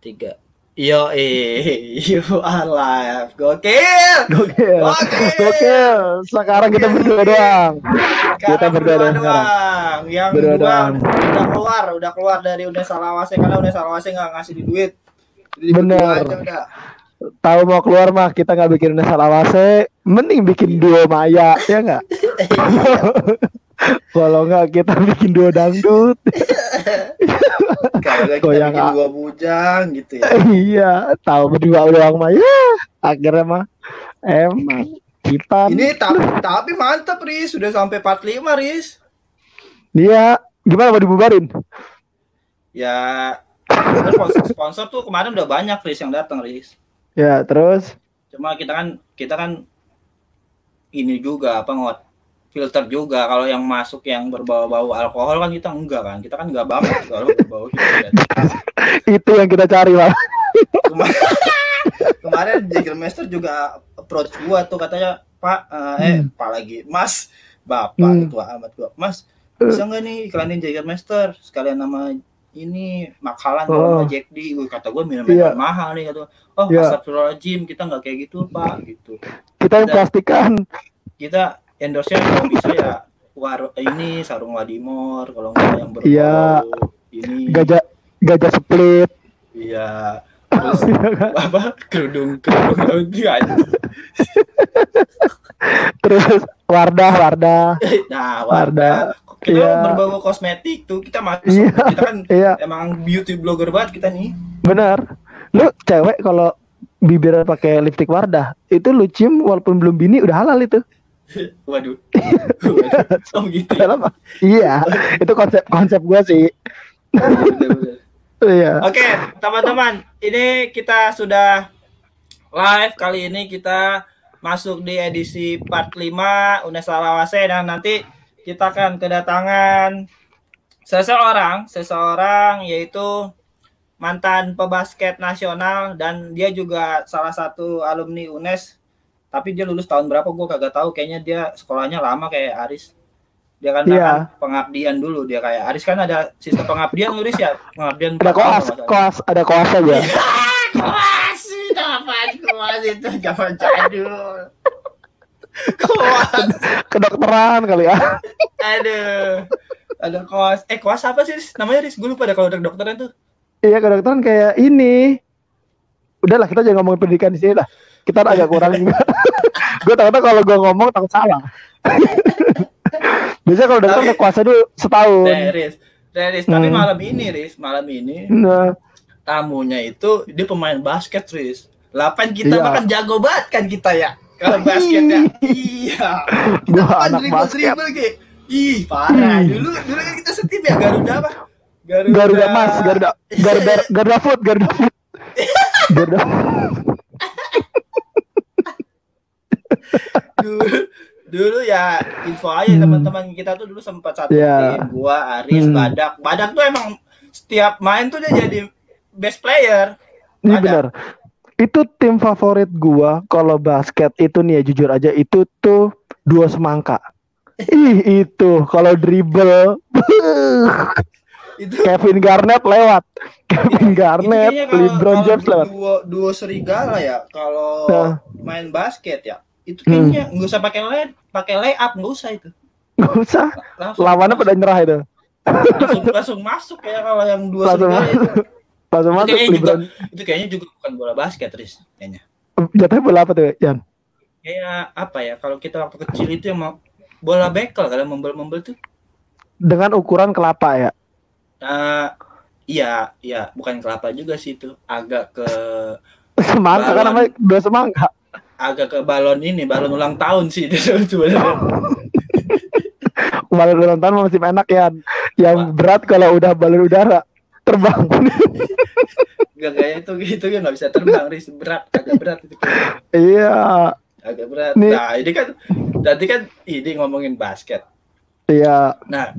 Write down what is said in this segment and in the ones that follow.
tiga. Yo, eh, you are live. Gokil. Gokil. Gokil. Gokil. Sekarang kita berdua doang. Kita berdua doang doang. Yang Berdua dua doang. udah keluar, udah keluar dari udah Salawase karena udah Salawase nggak ngasih di duit. Jadi Bener. udah. Tahu mau keluar mah kita nggak bikin Nesa Lawase, mending bikin duo Maya, ya nggak? Kalau nggak kita bikin duo dangdut. Kita Goyang, dua bujang gitu ya. iya, tahu berdua doang Maya. Akhirnya mah emang kita Ini tapi, tapi mantap Riz, sudah sampai 45 Riz. dia gimana mau dibubarin? Ya sponsor, sponsor tuh kemarin udah banyak Riz yang datang Riz. Ya terus Cuma kita kan kita kan ini juga apa ngot filter juga kalau yang masuk yang berbau-bau alkohol kan kita enggak kan kita kan enggak banget kalau berbau gitu kan. itu yang kita cari lah. Kemarin, kemarin Jägermeister juga approach gua tuh katanya Pak eh, eh Pak lagi Mas Bapak Hmm. tua amat gua Mas bisa nggak nih iklanin Jägermeister sekalian nama ini makalan Oh. nggak Jack D Wih, kata gua minum Iya. mahal nih kata gua. oh Iya. astagfirullahaladzim kita nggak kayak gitu Pak gitu Kita yang Dan- pastikan kita endorse nya kalau bisa ya war ini sarung wadimor kalau nggak yang berbau Iya. ini gajah gajah split. iya terus apa kerudung kerudung kan Terus Wardah Wardah. nah Wardah. warna kita Iya. berbau kosmetik tuh kita masuk Iya. kita kan Iya. emang beauty blogger banget kita nih Benar. Lu cewek kalau bibirnya pakai lipstick Wardah, itu lu cium walaupun belum bini udah halal itu. waduh Waduh. oh gitu ya Kenapa? iya, itu konsep konsep gua sih. Bener-bener. Iya. Oke, teman-teman, ini kita sudah live kali ini kita masuk di edisi part 5 Unesa Lawase dan nanti kita akan kedatangan seseorang, seseorang yaitu mantan pebasket nasional dan dia juga salah satu alumni UNES. Tapi dia lulus tahun berapa gue kagak tahu, kayaknya dia sekolahnya lama kayak Aris. Dia kan kan pengabdian dulu dia kayak Aris kan ada sistem pengabdian nulis ya, pengabdian Ada koas, koas, ada koas aja. Koas itu apaan koas itu zaman jadul. Koas, Kedokteran kali ya. aduh. Ada koas. Eh koas apa sih? Riz? Namanya Riz, gue lupa ada kalau dokteran tuh. Iya, kedokteran kayak ini. Udahlah kita jangan ngomongin pendidikan di sini lah. Kita agak kurang juga. gue takutnya kalau gue ngomong takut salah. Biasanya kalau Tapi- udah kuasa dulu setahun. Riz. Riz, tapi Hmm. malam ini Riz, malam ini Nah, tamunya itu dia pemain basket Riz. 8 kita Iya. makan jago banget kan kita ya. Kalau basketnya. iya. Kita makan anak dribble basket. dribble kayak. Ih, parah. Hmm. Dulu dulu kan kita setim ya Garuda apa? Garuda Mas, Garuda, Garuda, Garuda Food, Garuda Food. Garuda. dulu dulu ya info aja Hmm. teman-teman kita tuh dulu sempat satu tim gua Aris Hmm. Badak Badak tuh emang setiap main tuh dia jadi best player Ini Ada. benar. Itu tim favorit gua kalau basket itu nih ya jujur aja itu tuh dua semangka. Ih itu kalau dribble itu Kevin Garnett lewat. Kevin Garnett, LeBron James lewat. duo, duo serigala ya kalau Nah. main basket ya itu Hmm. kayaknya nggak usah pakai lay pakai layup nggak usah itu Gak usah. langsung Lawannya pada nyerah itu. langsung, langsung masuk ya kalau yang dua Langsung serigala itu Langsung Itu masuk kayaknya juga- itu kayaknya juga bukan bola basket Riz kayaknya Jatuhnya bola apa tuh, Jan? kayak apa ya kalau kita waktu kecil itu yang mau bola bekel kalau membel-membel tuh Dengan ukuran kelapa ya. Eh, iya iya bukan kelapa juga sih itu agak ke Semangka kan namanya dua semangka. Agak ke balon ini balon ulang tahun sih itu sebenarnya Balon ulang tahun masih enak ya. Yang Wah. berat kalau udah balon udara terbang. Gak kayak itu gitu kan nggak bisa terbang Riz berat agak berat itu iya. agak berat Nih. nah ini kan berarti kan ini ngomongin basket Iya. nah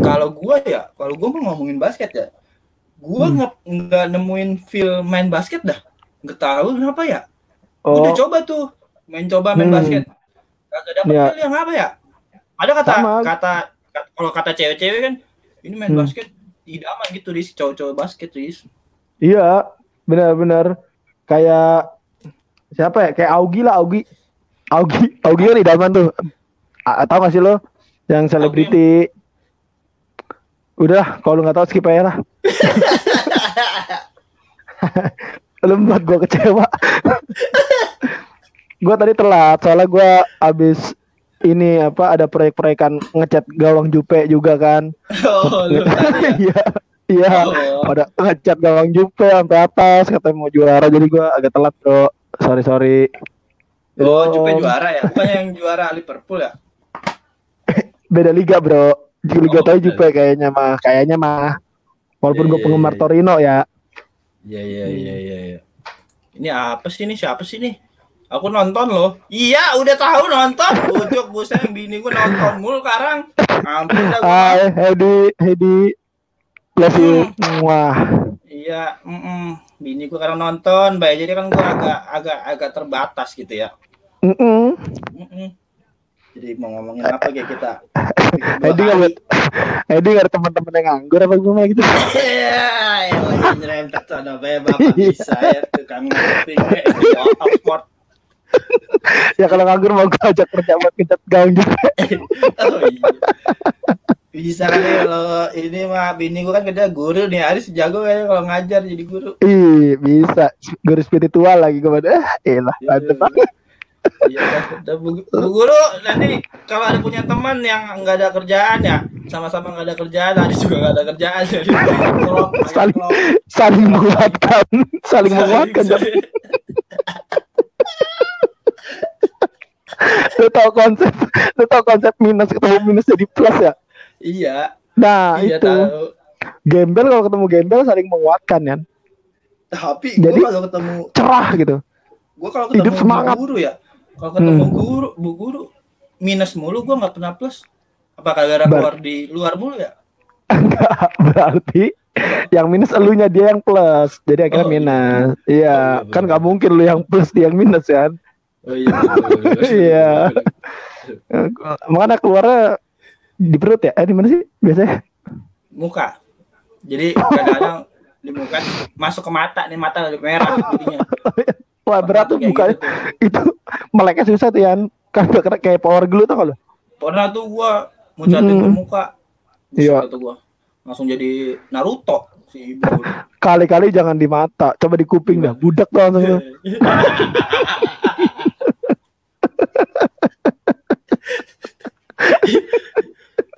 kalau gua ya kalau gua mau ngomongin basket ya gua Hmm. nggak nggak nemuin feel main basket dah nggak tahu kenapa ya Oh, udah coba tuh main coba main Hmm. basket kagak dapet Ya. yang apa ya ada kata Sama. kata kata- kalau kata cewek-cewek kan ini main Hmm. basket idaman gitu ris cowok-cowok basket ris iya. benar-benar kayak siapa ya? Kayak Augie lah, Augie. Augie, Augie kan idaman tuh. A tahu gak sih lo yang selebriti? Udah, kalau lu nggak tahu skip aja lah. lu buat gue kecewa. gue tadi telat, soalnya gue abis ini apa ada proyek-proyekan ngecat gawang Jupe juga kan. Oh, lu tadi ya? Iya. Iya, Oh. pada ngecat gawang Jupe sampai atas katanya mau juara jadi gua agak telat, Bro. Sorry, sorry. Oh. Jupe juara ya? Bukan yang juara Liverpool ya? Beda liga, Bro. Di Liga Oh, Toy beda. Jupe kayaknya mah, kayaknya mah. Walaupun Iya, gue iya, penggemar iya. Torino ya. Iya, iya, iya, iya, iya. Ini apa sih ini? Siapa sih ini? Aku nonton loh. Iya, udah tahu nonton. Ujuk buset bini gue nonton mulu sekarang. Ampun dah gua. Hai, Hedi, Hedi. Love you. Hmm. Wah. Iya, mm bini gue sekarang nonton, baik jadi kan gue agak agak agak terbatas gitu ya. Mm-mm. Mm-mm. Jadi mau ngomongin apa kayak kita? Hedi nggak buat Hedi nggak ada teman-teman yang nganggur apa gimana gitu? Iya, yang lagi nyerempet sana bae bapak bisa ya tukang eh, Oxford. ya kalau nganggur mau gue ajak kerja buat ngecat gawang Jupe. Oh iya. Bisa kan ya kalau ini mah bini gua kan kerja guru nih Aris jago kayaknya kalau ngajar jadi guru. Ih, bisa. Guru spiritual lagi ke mana? Eh lah, mantep banget. Iya, bu, Bu guru nanti kalau ada punya teman yang nggak ada kerjaan ya sama-sama nggak ada kerjaan, Aris juga nggak ada kerjaan jadi agak Saling- klop. Saling menguatkan, saling menguatkan. Lu tau konsep lu tau konsep minus ketemu minus jadi plus ya Iya, nah iya itu tahu. gembel kalau ketemu gembel saling menguatkan kan Tapi Jadi- gua kalau ketemu cerah gitu gua kalau Hidup ketemu semangat. bu guru ya, kalau ketemu Hmm. guru, bu guru minus mulu gua nggak pernah plus. Apakah gara Bar- keluar di luar mulu ya? berarti yang minus elunya dia yang plus jadi akhirnya Oh, iya. minus iya Oh, iya, kan nggak mungkin lu yang plus dia yang minus kan Oh iya. Iya. makanya keluarnya di perut ya eh di mana sih biasanya Muka. Jadi kadang-kadang di muka masuk ke mata nih mata merah jadinya. wah berat tuh mukanya gitu itu meleknya susah tuh Yan kan kena kayak power glue tuh kalau Pernah tuh gua muncatin ke Hmm. muka. Iya. Tuh gua. Langsung jadi Naruto si ibu. kali-kali jangan di mata coba di kuping dah budak tuh langsung tuh.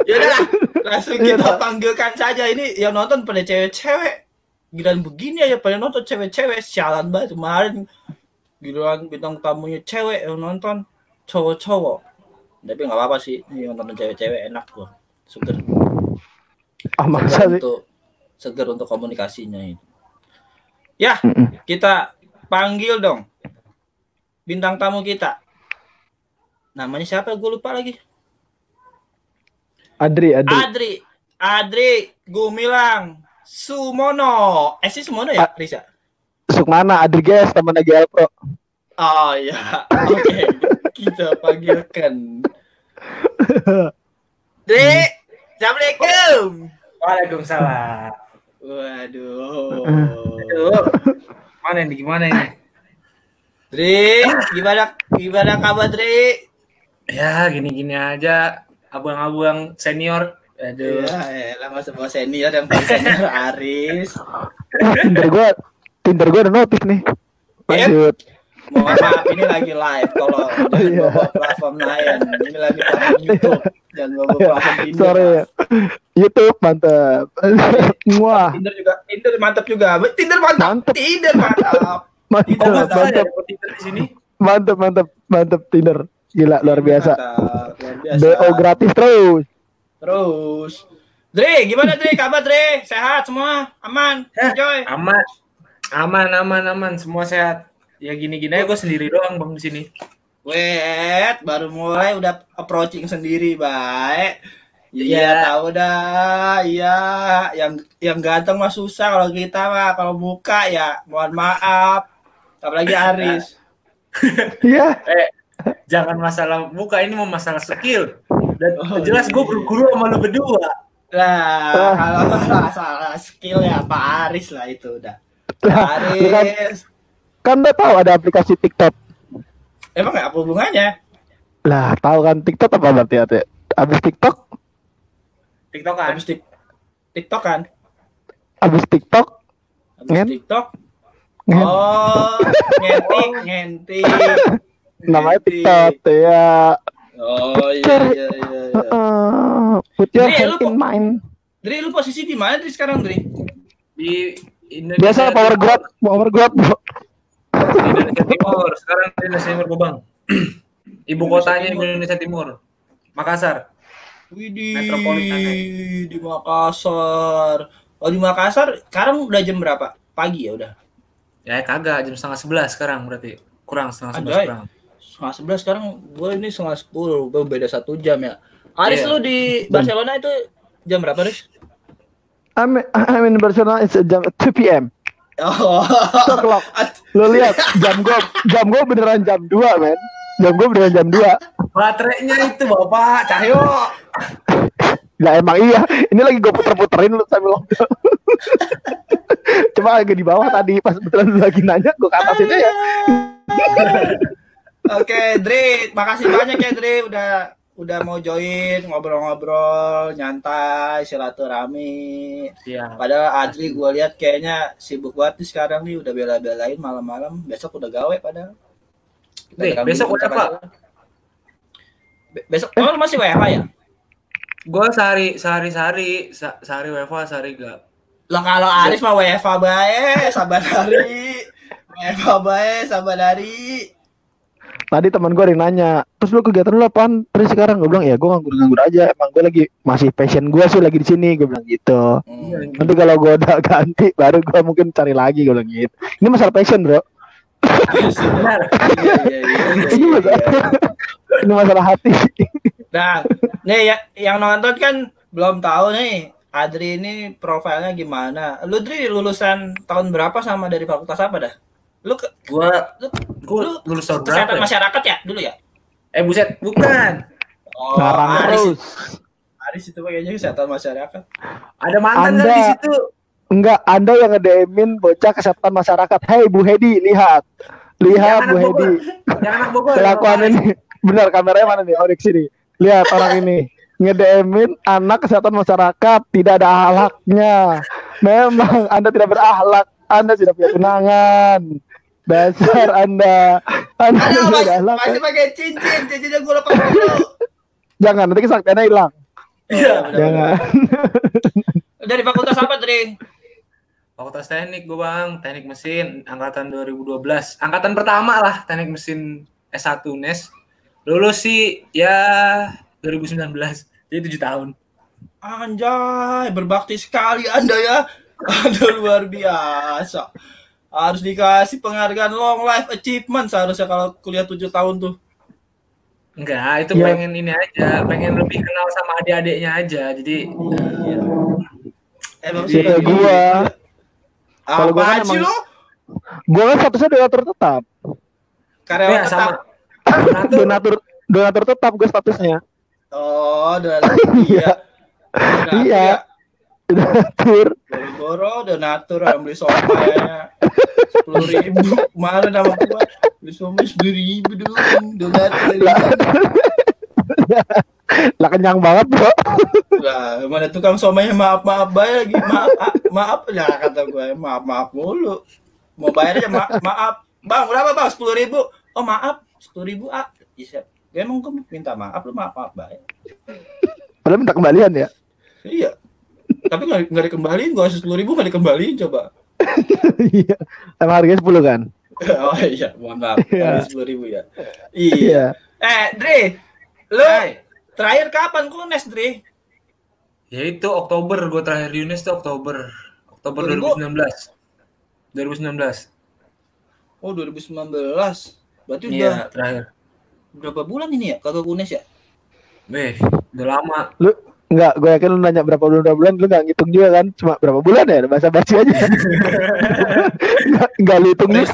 ya udah langsung Iya, kita panggilkan saja ini yang nonton pada cewek-cewek. Giliran begini aja pada nonton cewek-cewek sialan banget kemarin. Giliran bintang tamunya cewek yang nonton cowok-cowok. Tapi nggak apa-apa sih, yang nonton cewek-cewek enak gua. Seger. ah masa Seger sih untuk seger untuk komunikasinya itu. Ya, Mm-mm. kita panggil dong bintang tamu kita. Namanya siapa? Gue lupa lagi. Adri Adri Adri, Adri Gumilang Sumono. Eh sih Sumono ya, Risa? Sukmana Adri guys teman GL Pro Oh ya, oke. Kita panggilkan. Dri, Assalamualaikum. Waalaikumsalam. Waduh. Aduh. Mana ini gimana ini? Dri, gimana gimana kabar Dri? Ya gini-gini aja. Abang-abang senior. Aduh. Ya, lah nggak semua senior yang paling senior Aris. Wah, Tinder gua Tinder gua ada notif nih lanjut Mohon maaf ini lagi live kalau jangan Iya. bawa platform lain. Ini lagi platform YouTube. Jangan bawa platform Tinder. sorry Mas. YouTube mantap wah Tinder juga, Tinder mantap juga. Tinder mantap. Mantap. Tinder mantap. mantap masalah ada mantap dapat Tinder di sini. mantap mantap mantap Tinder gila luar biasa Mantap, luar biasa. BO gratis terus Terus. Dre, gimana Dre? Kabar Dre? Sehat semua? Aman? Enjoy? Aman. Aman, aman, aman. Semua sehat. Ya gini-gini aja gue sendiri doang bang di sini. Wet, baru mulai udah approaching sendiri, baik. Iya, Iya. tahu dah. Iya, yang yang ganteng mah susah kalau kita mah kalau muka ya mohon maaf. Apalagi Aris. iya Eh, jangan masalah muka ini mau masalah skill. Dan Oh, jelas gue iya. berguru sama lu berdua. Lah, Ah. kalau masalah skill ya Pak Aris lah itu udah. Kan, Aris. Kan udah tahu ada aplikasi TikTok. Emang apa hubungannya? Lah, tahu kan TikTok apa berarti ya? Abis TikTok, TikTok kan. Habis tik TikTok kan? abis TikTok, Habis Ngen? TikTok. Ngen. Oh, ngentik, ngentik. namanya. TikTok ya. Oh iya iya iya. iya. Heeh. put your Dri, lu hand in kok- mine. Dri, lu posisi di mana Dri sekarang Dri? Di Indonesia. Biasa power grab, power grab. Indonesia Timur. Sekarang di Indonesia Timur Gobang. Ibu kotanya di Indonesia Timur. Makassar. Widih, Metropolitan. di Makassar. Oh di Makassar sekarang udah jam berapa? Pagi ya udah. Ya kagak jam setengah sebelas sekarang berarti. Kurang setengah sebelas kurang. Setengah sebelas sekarang gue ini setengah sepuluh. Gue beda satu jam ya. Aris Iya. lu di Barcelona itu jam berapa Aris? I'm, I'm in Barcelona it's jam 2 p.m. Oh. 2 o'clock. Lo lihat jam gue, jam gue beneran jam 2 men. Jam gue beneran jam 2. Baterainya itu Bapak Cahyo. Nggak emang iya. Ini lagi gue puter-puterin lu sambil lockdown. Cuma agak di bawah tadi pas betulan lu lagi nanya gue ke atas itu ya. Oke, Dri, makasih banyak ya Dri udah udah mau join ngobrol-ngobrol, nyantai, silaturahmi. Iya. Padahal Adri gue lihat kayaknya sibuk banget nih sekarang nih udah bela-belain malam-malam. Besok udah gawe padahal. Besok aja. Be- besok oh lu masih WFH ya? Gue sehari sehari sehari se- sehari WFA sehari gak. Lah kalau Aris mah WFH bae, sabar hari. WFH bae, sabar hari. Tadi teman gue ada yang nanya, terus lu kegiatan lu apaan? Terus sekarang gue bilang ya gue nganggur-nganggur aja. Emang gue lagi masih passion gue sih lagi di sini. Gue bilang gitu. Hmm. Nanti kalau gue udah ganti, baru gue mungkin cari lagi. Gue bilang gitu. Ini masalah passion bro. Benar. Ini masalah, ini masalah hati. Nah, nih ya, yang nonton kan belum tahu nih Adri ini profilnya gimana. Lu Dri lulusan tahun berapa sama dari fakultas apa dah? Lu ke, Gue lu, gue lu lulus tahun kesehatan berapa? ya? masyarakat ya dulu ya? Eh buset, bukan. Oh, Aris, terus. Aris itu kayaknya kesehatan masyarakat. Ada mantan Anda- kan di situ. Enggak, Anda yang nge-DM-in bocah kesehatan masyarakat. Hei Bu Hedi, lihat. Lihat Yang Bu anak Hedi. Yang anak Bogor. Kelakuan ini. Benar, kameranya mana nih? Oh, di sini. Lihat orang ini. Nge-DM-in anak kesehatan masyarakat. Tidak ada ahlaknya. Memang Anda tidak berakhlak. Anda tidak punya tunangan. Dasar Anda. Anda Ayo, mas, masih pakai cincin, cincinnya gue lepas dulu. Jangan, nanti kesaktiannya hilang. Iya, Jangan. Dari fakultas apa Dri? Fakultas Teknik gue bang, Teknik Mesin, angkatan 2012. Angkatan pertama lah, Teknik Mesin S1 NES. Lulus sih ya 2019, jadi 7 tahun. Anjay, berbakti sekali Anda ya. Anda luar biasa. Harus dikasih penghargaan long life achievement seharusnya kalau kuliah 7 tahun tuh. Enggak, itu Ya. pengen ini aja, pengen lebih kenal sama adik-adiknya aja. Jadi Iya. Emang Gitu iya. gua. Kalau gua kan sih emang- lo? Gue kan statusnya donatur tetap. Karyawan ya tetap. sama. Donatur. Donatur tetap gue statusnya. Oh, donatur. Iya. Donatur Iya. Ya. Donatur. Boro donatur orang beli somai. Sepuluh ribu. Mana nama gua? Beli somai sepuluh ribu dulu. Donatur Lah. Lah kenyang banget bro. lah mana tukang somainya? Maaf maaf bayar lagi. Maaf ah, maaf. Ya kata gue maaf maaf mulu. Mau bayar aja maaf. Maaf bang berapa bang? Sepuluh ribu. Oh maaf. Sepuluh ribu ah. Bisa emang gue minta maaf lu maaf maaf bayar Padahal minta kembalian ya. iya tapi nggak nggak dikembaliin gue sepuluh ribu nggak dikembaliin coba Iya. Emang harganya 10 kan? oh iya mohon maaf Iya. sepuluh ribu ya iya Iya. Eh, Dri, lu terakhir kapan kunes, Dri? Ya itu Oktober gue terakhir di UNES itu Oktober. Oktober 2000? 2019. 2019. Oh, 2019. Berarti udah Iya, terakhir. berapa bulan ini ya kagak kunes ya? Weh, udah lama. Lu enggak, gue yakin lu nanya berapa bulan berapa bulan lu enggak ngitung juga kan? Cuma berapa bulan ya? Bahasa basi aja. Enggak enggak lu hitung Riz.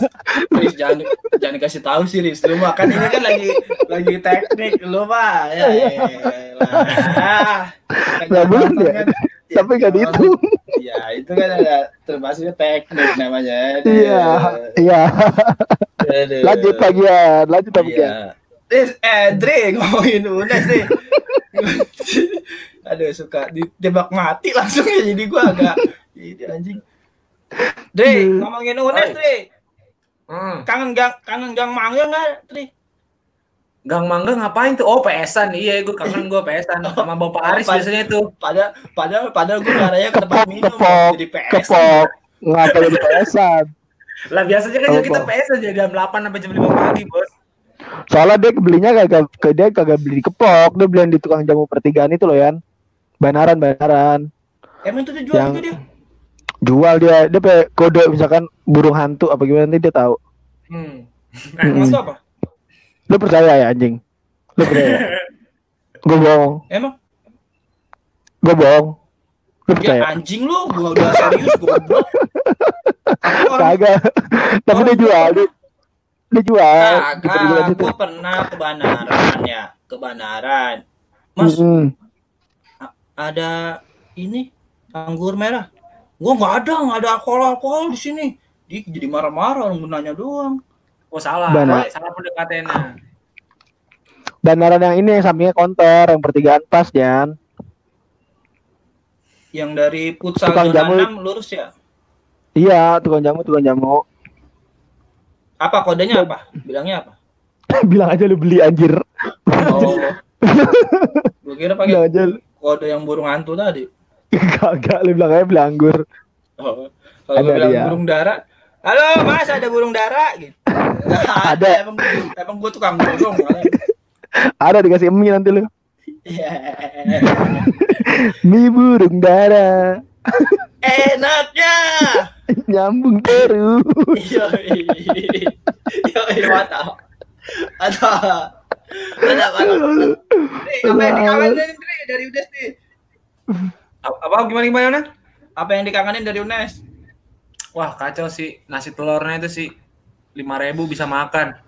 Riz jangan jangan dikasih tahu sih, Riz. Lu mah kan ini kan lagi lagi teknik lu mah. Ya, ya, ya. Berapa bulan ya? Kan, Tapi nggak dihitung. Ya, itu kan ada termasuknya teknik namanya. Iya, iya. Lanjut lagi ya, lanjut lagi ya. Iya. Eh, Dre ngomongin Unes nih. Aduh, suka ditembak mati langsung ya jadi gua agak ini anjing. Dre, ngomongin Unes. Dre. Hmm. Kangen gang kangen gang mangga enggak, Dre? Gang Mangga ngapain tuh? Oh, PS-an. Iya, gue kangen gue PS-an sama Bapak Aris pas- biasanya tuh. Padahal padahal padahal gua ngaranya ke tempat Kepok, minum kepok, jadi PS. kepok. Ngapa jadi PS-an? Lah biasanya kan kita Bang. PS aja jam 8 sampai jam 5 pagi, Bos. Soalnya dia belinya kagak ke dia kagak beli di kepok, dia beli yang di tukang jamu pertigaan itu loh, Yan. Banaran, banaran. Emang itu dijual Yang- juga dia? Jual dia, dia pakai kode misalkan burung hantu apa gimana nanti dia tahu. Hmm. Emang itu apa? Lu percaya ya anjing? Lu percaya? gue bohong, Emang gue bohong. Lu ya percaya? anjing lu, gua udah serius goblok. Tapi orang Kagak. Tapi dia jual, dia, dia jual. Kagak, situ. gua pernah ke Banaran ya, ke Banaran. Mas, Mm-mm. Ada ini anggur merah. Gua nggak ada, nggak ada alkohol alkohol di sini. Dia jadi marah-marah orang nanya doang. Oh, salah. Benar. Salah pendekatannya. Banaran yang ini yang sampingnya konter, yang pertigaan pas, Jan. Yang dari futsal Tukang jamu. 6 lurus ya. Iya, tukang jamu, tukang jamu. Apa kodenya apa? Bilangnya apa? Bilang aja lu beli anjir. Oh. Gua kira Bilang pakai aja lu. Kode yang burung hantu tadi. Kagak, lu bilang aja beli anggur. Oh. Kalau Ada bilang dia. burung dara, halo mas ada burung dara gitu. Nggak Ada. Emang gua, emang gua tukang burung. Ada dikasih mie nanti lu. Iya. Mie burung dara. Enaknya. Nyambung terus. Yoi. Yoi, mantap. Ada. Nih, apa yang dikangenin Dri, dari UNES nih? Apa gimana gimana? Apa yang dikangenin dari UNES? Wah, kacau sih. Nasi telurnya itu sih 5000 bisa makan.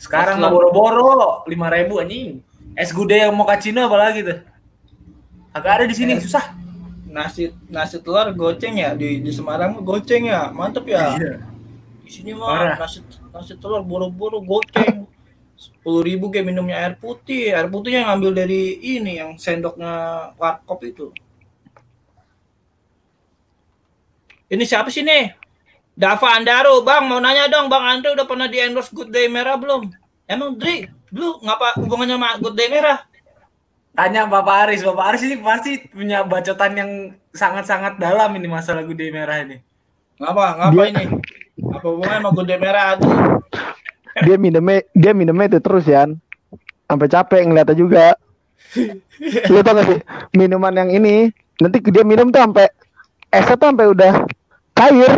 Sekarang nggak boro-boro 5000 anjing. Es gudeg yang mochaccino apalagi tuh. Agak ada di sini, susah. Nasi nasi telur goceng ya di di Semarang goceng ya. Mantep ya. Iya. Di sini mah nasi nasi telur boro-boro goceng. Sepuluh ribu kayak minumnya air putih. Air putihnya yang ngambil dari ini yang sendoknya warkop itu. Ini siapa sih nih? Dava Andaro, Bang, mau nanya dong, Bang Andre udah pernah di endorse Good Day Merah belum? Emang Dri, lu ngapa hubungannya sama Good Day Merah? Tanya Bapak Aris, Bapak Aris ini pasti punya bacotan yang sangat-sangat dalam ini masalah gudeg merah ini. Ngapa? Ngapa Dia- ini? Apa hubungannya sama Good Day Merah? Dri? Dia minumnya dia minumnya itu terus Yan. Sampai capek ngeliatnya juga. Lu tau gak sih? Minuman yang ini nanti dia minum tuh sampai esnya tuh sampai udah cair.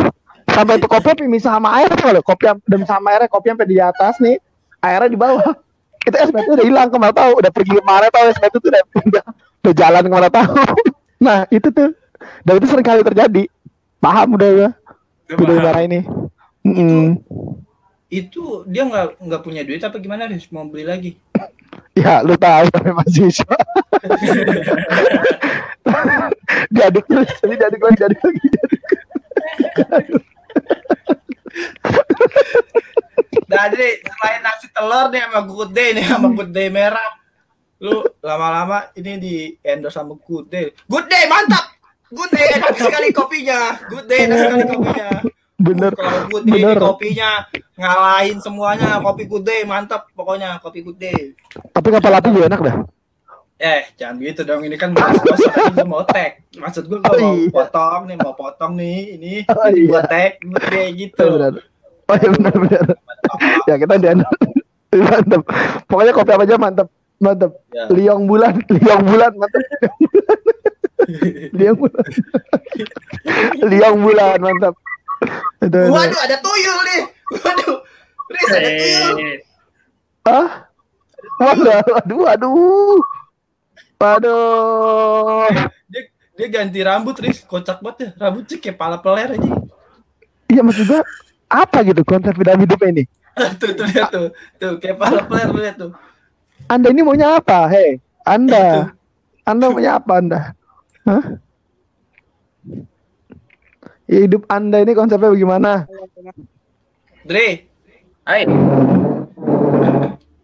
Sampai tuh kopi misah sama air tuh loh kopi udah misah sama airnya kopi sampai di atas nih airnya di bawah. Itu es batu udah hilang ke mana tahu udah pergi ke mana tahu es batu tuh udah, udah, udah jalan ke mana tahu nah itu tuh. Dan itu sering kali terjadi. Paham udah gua? Udah darah ini. Mm-mm. Itu dia nggak nggak punya duit apa gimana Riz? Mau beli lagi? Ya, lu tahu tapi mahasiswa. diaduk terus, ini diaduk lagi, diaduk lagi. diaduk. Jadi selain nasi telur nih sama Good Day nih sama Good Day merah. Lu lama-lama ini di endorse sama Good Day. Good Day mantap. Good Day enak sekali kopinya. Good Day enak sekali kopinya. Bener, Kalau Good ini bener. kopinya ngalahin semuanya. Kopi Good Day mantap pokoknya kopi Good Day. Tapi kapal api juga enak dah. Eh, jangan gitu dong. Ini kan bahas gue mau tag. Maksud gue gue Oh, mau iya. potong nih, mau potong nih. Ini Oh, iya. buat tag Day gitu. Bener. Oh iya benar benar. Ya kita di mantap. Pokoknya kopi apa aja mantap. Mantap. Ya. Liong bulan, liong bulan mantap. liong bulan. liong bulan mantap. Itu. Waduh, ada tuyul nih. Waduh. Riz, ada tuyul. Hah? Waduh, waduh, waduh. Waduh. Dia, dia ganti rambut, Riz. Kocak banget ya. Rambutnya kayak pala peler aja. Iya maksud gua apa gitu konsep dalam hidupnya ini? tuh, tuh, lihat tuh. Tuh, kayak pala peler, lihat tuh. Anda ini maunya apa? Hei, Anda. Anda maunya apa Anda? Hah? Hidup Anda ini konsepnya bagaimana? Dre, Hai.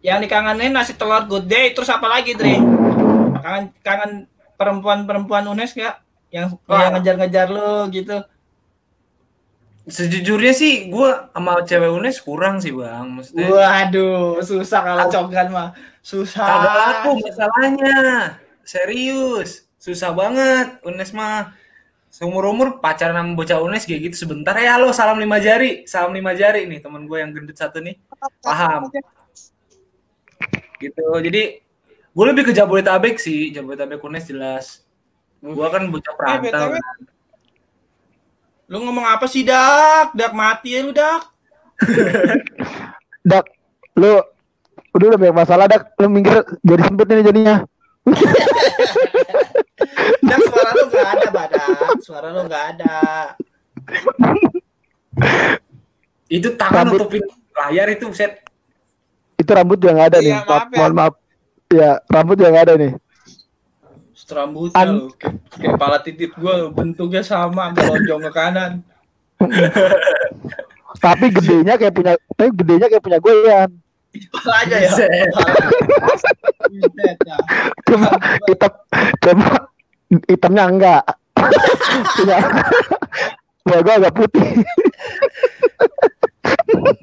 yang dikangenin nasi telur good day terus apa lagi Dre? Kangen kangen perempuan-perempuan UNES gak? Yang Wah. yang ngejar-ngejar lu gitu. Sejujurnya sih gue sama cewek UNES kurang sih bang. Maksudnya Waduh, susah kalau cogan mah. Susah. kagak laku masalahnya. Serius. Susah banget UNES mah. Seumur umur pacaran sama bocah UNES kayak gitu sebentar ya lo salam lima jari salam lima jari nih temen gue yang gendut satu nih paham gitu jadi gue lebih ke Jabodetabek sih Jabodetabek UNES jelas gue kan bocah perantau BTW. kan. Lu ngomong apa sih, Dak? Dak mati ya lu, Dak. Dak, lu udah udah banyak masalah dak, lu minggir jadi sempit ini jadinya. Dak suara lu nggak ada, Badak. Suara lu nggak ada. itu tangan Rambut. nutupin layar itu set Itu rambut juga nggak ada nih. Iya, Maaf, maaf ya. mohon maaf. Ya, rambut juga nggak ada nih. Rambutnya An- lu kayak, kayak kepala titik gua lu, bentuknya sama, melonjong ke kanan. Tapi gedenya kayak punya, tapi gedenya kayak punya gue ya. Kepala aja ya. Ya. Cuma hitam, cuma hitamnya enggak. Punya, punya gue agak putih.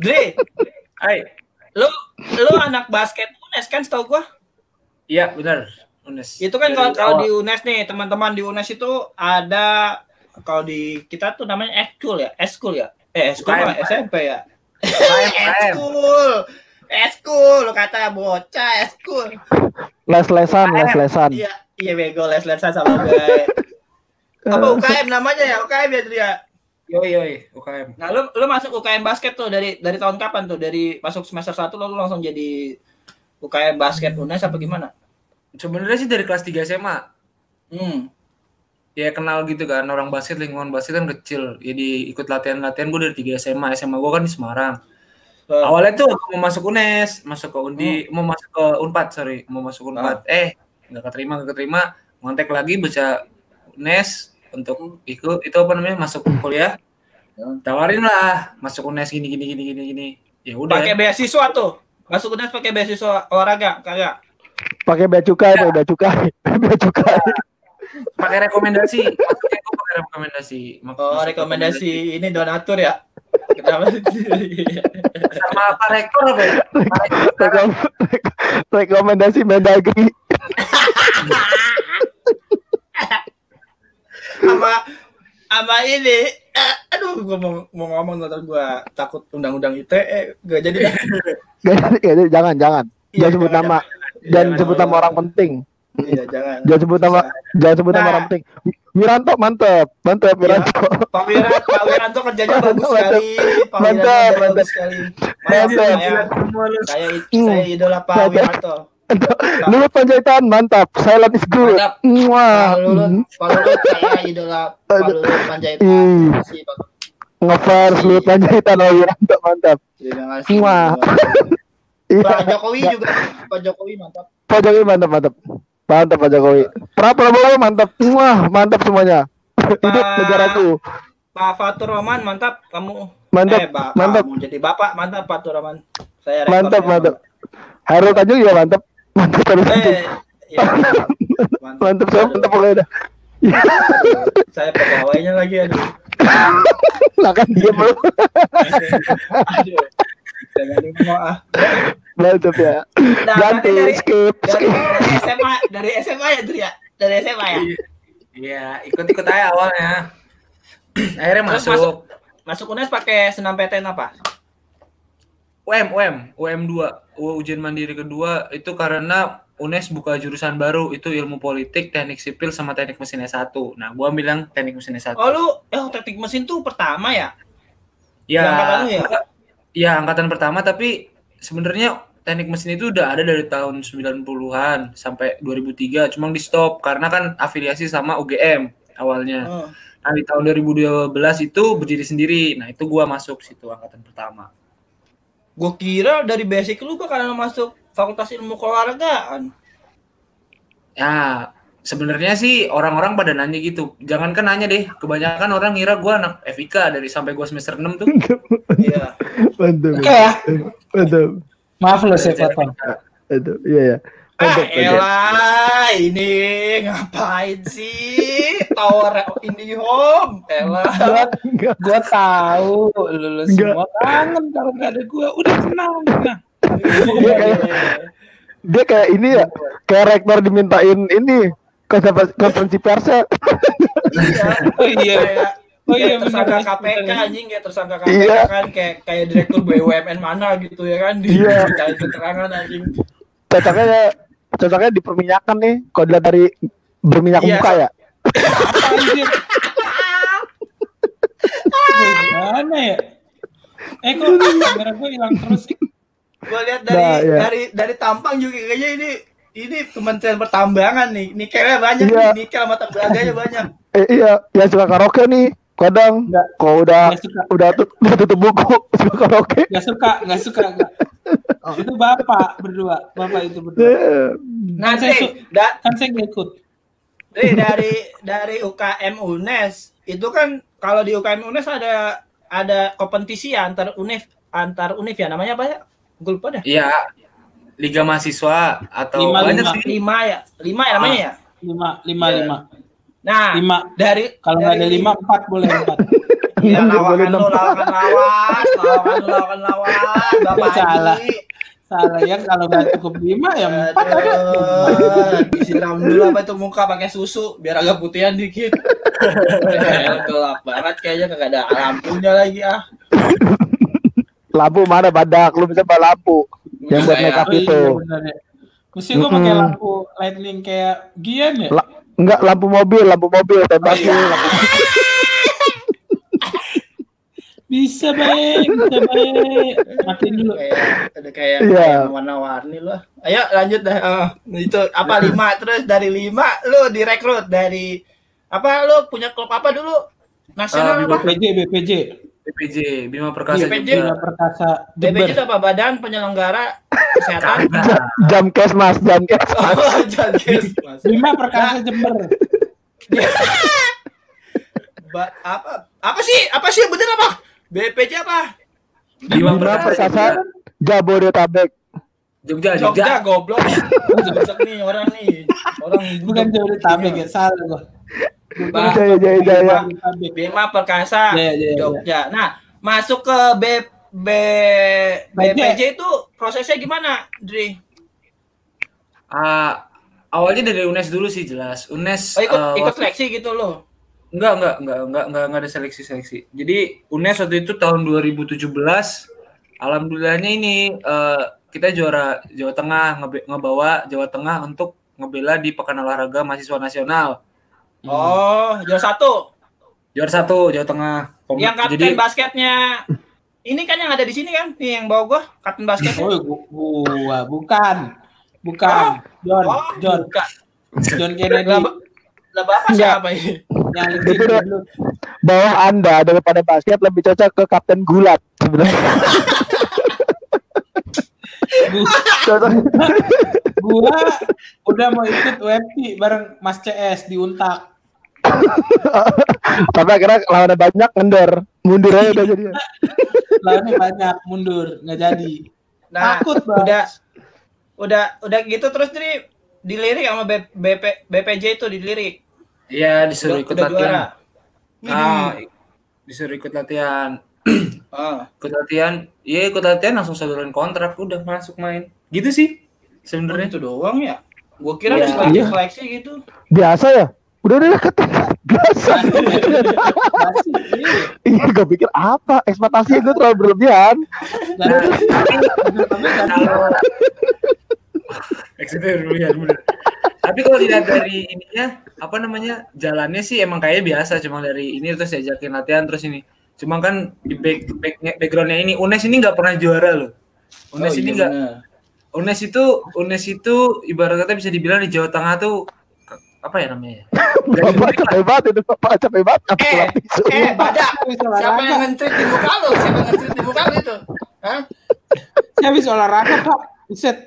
Dre, Hai lu lu anak basket UNES kan setahu gua? iya benar UNES Itu kan kalau kalau di UNES nih, teman-teman di UNES itu ada kalau di kita tuh namanya eskul ya, eskul ya. Eh, eskul SMP ya. Eskul. Eskul lu kata bocah eskul. Les-lesan, les-lesan. Iya, iya bego les-lesan sama gue. Apa UKM namanya ya? UKM ya Tria. yoi yoi UKM Nah, lu lu masuk UKM basket tuh dari dari tahun kapan tuh? Dari masuk semester 1 lu langsung jadi UKM basket UNES apa gimana? sebenarnya sih dari kelas 3 SMA Hmm. ya kenal gitu kan orang basket lingkungan basket kan kecil jadi ikut latihan-latihan gue dari 3 SMA SMA gue kan di Semarang Oh. awalnya tuh mau masuk UNES masuk ke Undi mau masuk ke Unpad sorry mau masuk Unpad eh nggak keterima nggak keterima ngontek lagi baca UNES untuk ikut itu apa namanya masuk kuliah Hmm. tawarin lah masuk UNES gini gini gini gini gini ya udah Pakai beasiswa tuh. Masuk UNES pakai beasiswa olahraga kagak? Pakai bea cukai, pakai bea cukai, bea cukai. pakai rekomendasi pakai rekomendasi Oh, rekomendasi ini donatur ya. Kenapa? sama Pak Rektor apa ya Pak Rektor sekarang. Rekom- Rekomendasi Mendagri. sama sama ini eh, aduh gua mau mau ngomong ntar gua takut undang-undang ITE gak jadi. Gak jadi, gak jadi, jangan, jangan. Iya, Jangan sebut nama, Jangan jangan sebut nama orang penting. Iya jangan Jangan sebut nama, jangan sebut nama Nah. orang penting. Wiranto mantep, mantep Wiranto. Pak Wiranto Pak Wiranto kerjanya bagus Mantap. sekali Pak Mantap, mantap. sekali Mantap. saya saya Hmm. saya idola Pak Mantap. Wiranto Lulut Panjaitan mantap, silent is good. Mantap. Wah, Pak Lulut Pak Lulut saya idola Pak Lulut Panjaitan Pak. ngefans Lulut Panjaitan oh Wiranto mantap. terima kasih Wah. kasih. Iya, Pak Jokowi juga Pak Jokowi mantap Pak Jokowi mantap mantap. Mantap Pak Jokowi. Pra Prabowo mantap. Wah, mantap semuanya. Hidup negaraku. Pak Fatur Rahman mantap kamu Mantap, eh, Pak, mantap. kamu jadi bapak mantap Fatur Rahman saya Mantap, saya mantap. Hairul Tanjung juga mantap. Mantap terus. eh ya, mantap. mantap. Mantap saya mantap pokoknya dah. Saya pegawainya lagi aduh Lah kan dia belum. aduh jangan mau ah Mantap ya. Nah, Ganti berarti dari- skip dari, skip. dari SMA dari SMA ya Tri ya dari SMA ya Iya, ikut-ikut aja awalnya. Akhirnya Terus masuk. masuk UNES pakai senam PTN apa UM, UM, UM 2, ujian mandiri kedua itu karena UNES buka jurusan baru itu ilmu politik, teknik sipil sama teknik mesin S1. Nah, gua bilang teknik mesin S1. oh lu eh teknik mesin tuh pertama ya ya, angkatan lu ya? Ya angkatan pertama tapi sebenarnya teknik mesin itu udah ada dari tahun 90-an sampai 2003, cuma di stop karena kan afiliasi sama UGM awalnya. Oh. Nah, di tahun 2012 itu berdiri sendiri. Nah, itu gua masuk situ angkatan pertama. gue kira dari basic lu bakalan masuk fakultas ilmu keolahragaan Ya, sebenarnya sih orang-orang pada nanya gitu. Jangan kan nanya deh. Kebanyakan orang ngira gue anak FIK dari sampai gue semester 6 tuh. Iya. Mantap. Oke ya. Mantap. Maaf lo saya potong. Mantap. Iya ya. Ah, elah, ini ngapain sih? Tower IndiHome, elah. Gua, gua tahu lu, lu Enggak. semua kangen kalau nggak ada gua. Udah tenang, tenang. Dia kayak dia kayak ini ya, kayak rektor dimintain ini konferensi persnya. Iya. Oh iya. Oh iya, tersangka bener. KPK Bener. anjing kayak tersangka KPK Iya. kan kayak kayak direktur BUMN mana gitu ya kan di Iya. keterangan anjing. Cocoknya ya, cocoknya di perminyakan nih. Kalau dilihat dari berminyak Iya. muka ya. Gimana ya? Eh kok kamera gua hilang terus sih? Gua lihat dari Nah, iya. dari dari tampang juga kayaknya ini ini Kementerian Pertambangan nih. Nikelnya banyak Iya. nih, nikel sama tembaganya banyak. Eh, iya, yang suka karaoke nih. Kadang Enggak. kalau udah Nggak suka. udah tut- udah tutup buku suka karaoke. Gak suka, gak suka. Gak. Oh, itu bapak berdua, bapak itu berdua. Eh, Nah, Kan saya su- da- Kan saya nggak ikut. Dri, dari dari UKM UNES itu kan kalau di UKM UNES ada ada kompetisi ya antar UNIF antar UNIF ya namanya apa ya? Gue lupa dah. Iya. Liga mahasiswa atau Lima, banyak lima. sih. Lima ya, lima ya namanya ya. Lima, lima, Iya. lima. Nah, Lima. dari Kalau nggak ada lima, empat boleh empat. Iya, Enam, lawakan boleh lu, lawakan lawas, lawakan lu, lawakan lawas, Bapak Salah. Salah ya kalau nggak cukup lima ya empat ada. Disiram dulu apa itu muka pakai susu biar agak putihan dikit. Gelap banget kayaknya kagak ada lampunya lagi ah. Lampu mana badak? Lu bisa bawa lampu. Yang buat Kayak- make up Oh, iya, itu. bener ya. Mesti gua pakai lampu lightning kayak Gian ya? La- enggak lampu mobil, lampu mobil tembakin. lampu Bisa baik, bisa baik. Matiin dulu. kayak ada kayak Iya. kayak warna-warni loh. Ayo lanjut dah. Ah, itu apa lima terus dari lima lu direkrut dari apa lu punya klub apa dulu? Nasional Ah, apa? BPJ, BPJ. BPJ, Bima Perkasa BPJ. juga. Bima Perkasa BPJ itu apa? Badan Penyelenggara Kesehatan. jam kes mas, jam kes. Oh, Jankes. Mas. Bima Perkasa Jember. Ba- apa apa sih apa sih yang bener apa BPJ apa Bima Bima Perkasa. Perkasa Jabodetabek. Jogja, Jogja Jogja. goblok Jogja nih orang nih orang Bukan Jabodetabek ya, salah gua. Bah, Jaya, jaya, jaya. Bima Perkasa Jaya, jaya, Jogja nah masuk ke B, B BPJ itu prosesnya gimana Dri Ah, awalnya dari UNES dulu sih jelas. UNES oh, ikut eh, ikut seleksi gitu loh Enggak, enggak, enggak, enggak, enggak, enggak ada seleksi-seleksi. Jadi UNES waktu itu tahun 2017 alhamdulillahnya ini eh, kita juara Jawa Tengah ngebawa Jawa Tengah untuk ngebela di Pekan Olahraga Mahasiswa Nasional. oh juara satu Juara satu Jawa Tengah. Kom- yang kapten Jadi basketnya ini kan yang ada di sini kan nih yang bawa gua kapten basketnya Oh, gua, bukan. Bukan. John, oh John, bukan. John Kennedy. lah, ba- lah bapak siapa ini Itu dulu. Bawah Anda daripada basket lebih cocok ke Kapten Gulat sebenarnya. Gua udah mau ikut WFP bareng Mas CS di Untak. Tapi akhirnya lawannya banyak ngendor. Mundur aja udah jadi. Lawannya banyak, mundur, nggak jadi. Nah, Takut, Bang. udah udah udah gitu terus jadi dilirik sama B, BP, BPJ itu dilirik. Iya disuruh Udah- ikut udah latihan. juara. Ah, disuruh ikut latihan. Ah. Ikut latihan, iya ikut latihan langsung saluran kontrak udah masuk main. Gitu sih sebenarnya. itu doang ya. Gua kira Iya. seleksi Iya. seleksi gitu. Biasa ya? Udah udah deket. Biasa. Masih, iya. Iya, gue pikir apa? Ekspektasinya gue terlalu berlebihan. Jadi, tapi. Kalau dilihat dari ininya, apa namanya, jalannya sih emang kayak biasa, cuma dari ini terus diajakin latihan terus ini. Cuma kan di back, back backgroundnya ini, Unes ini nggak pernah juara loh. Unes Oh, ini iya nggak, bener. Unes itu, Unes itu ibarat kata bisa dibilang di Jawa Tengah tuh apa ya namanya? Bapak capek banget itu, Bapak capek banget. Eh, eh, badak. Siapa yang ngentrit di muka? Siapa yang ngentrit di muka itu? Hah? Saya habis olahraga, Pak. Buset.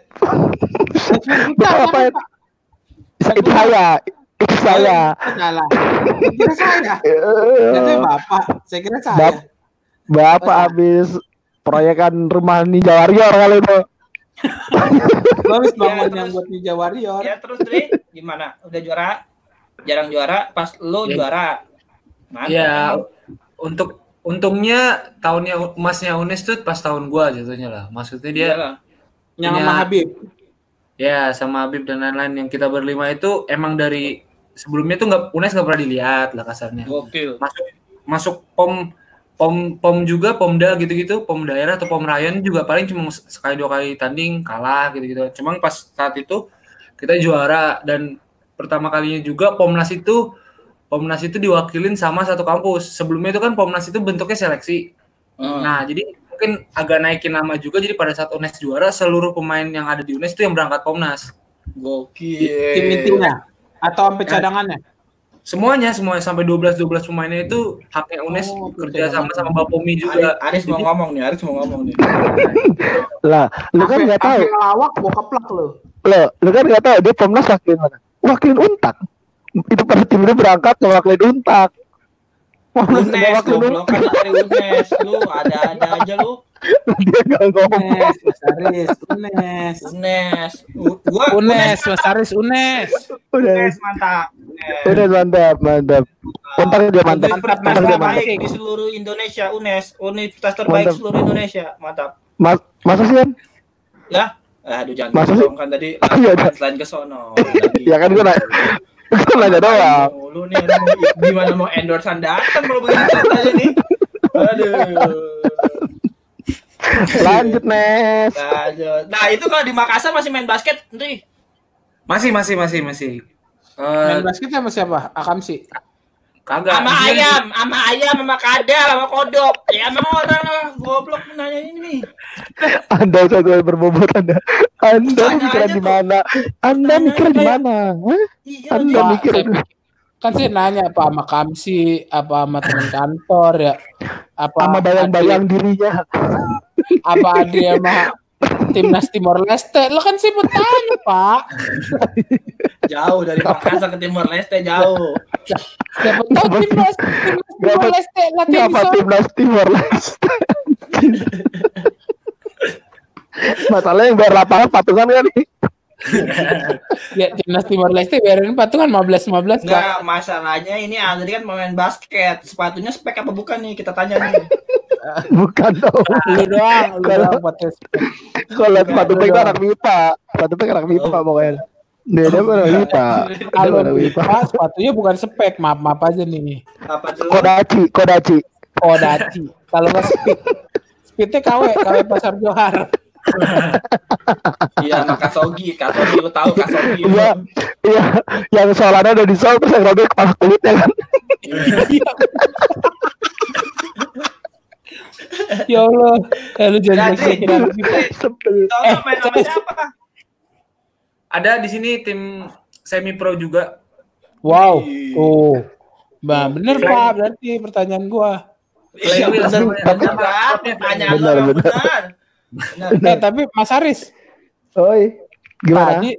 Bapak apa ya? Itu saya. Itu saya. Salah. Saya kira saya. Saya bapak. Saya kira saya. Bap- Bapak habis proyekan rumah Ninja Warrior kali itu. Gua habis bangun Ya, yang buat Ninja Warrior. Ya terus Dri, gimana? Udah juara? Jarang juara, pas lo Ya. juara. Mantap. Ya untuk untungnya tahunnya emasnya Unes tuh pas tahun gua jatuhnya lah. Maksudnya dia Iyalah. Yang punya- sama Habib. ya sama Habib dan lain-lain yang kita berlima itu emang dari sebelumnya tuh nggak Unes nggak pernah dilihat lah kasarnya. Gokil. Masuk masuk pom pom pom juga pomda gitu-gitu pom daerah atau pom rayon juga paling cuma sekali dua kali tanding kalah gitu-gitu. Cuma pas saat itu kita juara dan pertama kalinya juga Pomnas itu Pomnas itu diwakilin sama satu kampus. Sebelumnya itu kan Pomnas itu bentuknya seleksi. Hmm. Nah, jadi mungkin agak naikin nama juga. Jadi pada saat UNES juara, seluruh pemain yang ada di UNES itu yang berangkat Pomnas. Gokil. Tim intinya. Atau sampai cadangannya. Semuanya, semuanya sampai 12 12 pemainnya itu haknya UNES Oh, kerja betul. sama sama Bapomi Aris, juga. Aris mau ngomong nih, Aris mau ngomong nih. Lah, lu kan nggak tahu. sampai ngelawak bokap plak lo. Lo, lu kan nggak tahu dia Pomnas wakilin mana? Wakilin Untak. Itu pada tim itu berangkat ngewakilin Untak. Pomnas kan dari Unes. Lu ada-ada aja lu. Dia nggak ngomong. Unes, Mas Aris, Unes. Unes. U- Gua Unes, Mas Aris, Unes. Udah, Unes mantap. Unes. udah mantap, mantap. Untak dia mantap. Dia mantap. terbaik di seluruh Indonesia, UNES. Universitas terbaik Mantap. seluruh Indonesia. Mantap. Mas, masa sih kan? Ya? Aduh jangan Masa sih? kan tadi Iya, iya. selain ke sono. Ya kan gua nanya. Gua nanya doang. Lu nih mau, gimana mau endorsean datang kalau begini ceritanya nih. Aduh. Lanjut, Nes. Lanjut. Nah, itu kalau di Makassar masih main basket, Ndri. Masih, masih, masih, masih. Eh, Main basket sama siapa? Akam sih. kagak. Sama ayam, sama ayam, sama kadal, sama kodok. Ya sama orang lah, goblok nanya ini. Anda satu berbobot Anda. Anda Tanya mikir aja di mana? Anda mikir di mana? Hah? Iya, Anda mikir kan saya nanya apa sama Kamsi, apa sama teman kantor ya, apa sama bayang-bayang dirinya. Apa Adi sama timnas Timor Leste, lo kan sih mau tanya pak, jauh dari Makassar ke Timor Leste jauh. siapa tahu timnas timnas Timor Leste latihan sana. timnas Timor Leste? Masalahnya yang bayar lapangan patungan kan nih. ya timnas Timor Leste biarin patungan 15 15 pak. Enggak, masalahnya ini Andri kan pemain basket. Sepatunya spek apa bukan nih? Kita tanya nih. Bukan dong. Lu doang, lu Kalau- doang podcast. Kalau sepatu pek anak MIPA. Sepatu pek anak MIPA pokoknya. Dia dia anak MIPA. Kalau MIPA. Pak, sepatunya bukan spek, maaf maaf aja nih. Apa tuh? Kodachi, Kodachi. Kodachi. Kalau nggak speed, speednya KW, KW Pasar Johar. Iya, sama Kasogi. Kasogi lu tahu Kasogi. Iya, iya. Yang soalnya udah disol terus yang robek kepala kulitnya kan. ya Allah, eh, lu jangan Sebel. Tahu Eh, main sama siapa? Ada di sini tim semi pro juga. Wow, tuh. Bah, bener Pak, berarti pertanyaan gua. Iya, Flying wheel bener. semuanya. Bener, Pak. Pertanyaan lu Bener, emang bener. bener. Bener. Eh, tapi Mas Aris, Oi. Gimana? tadi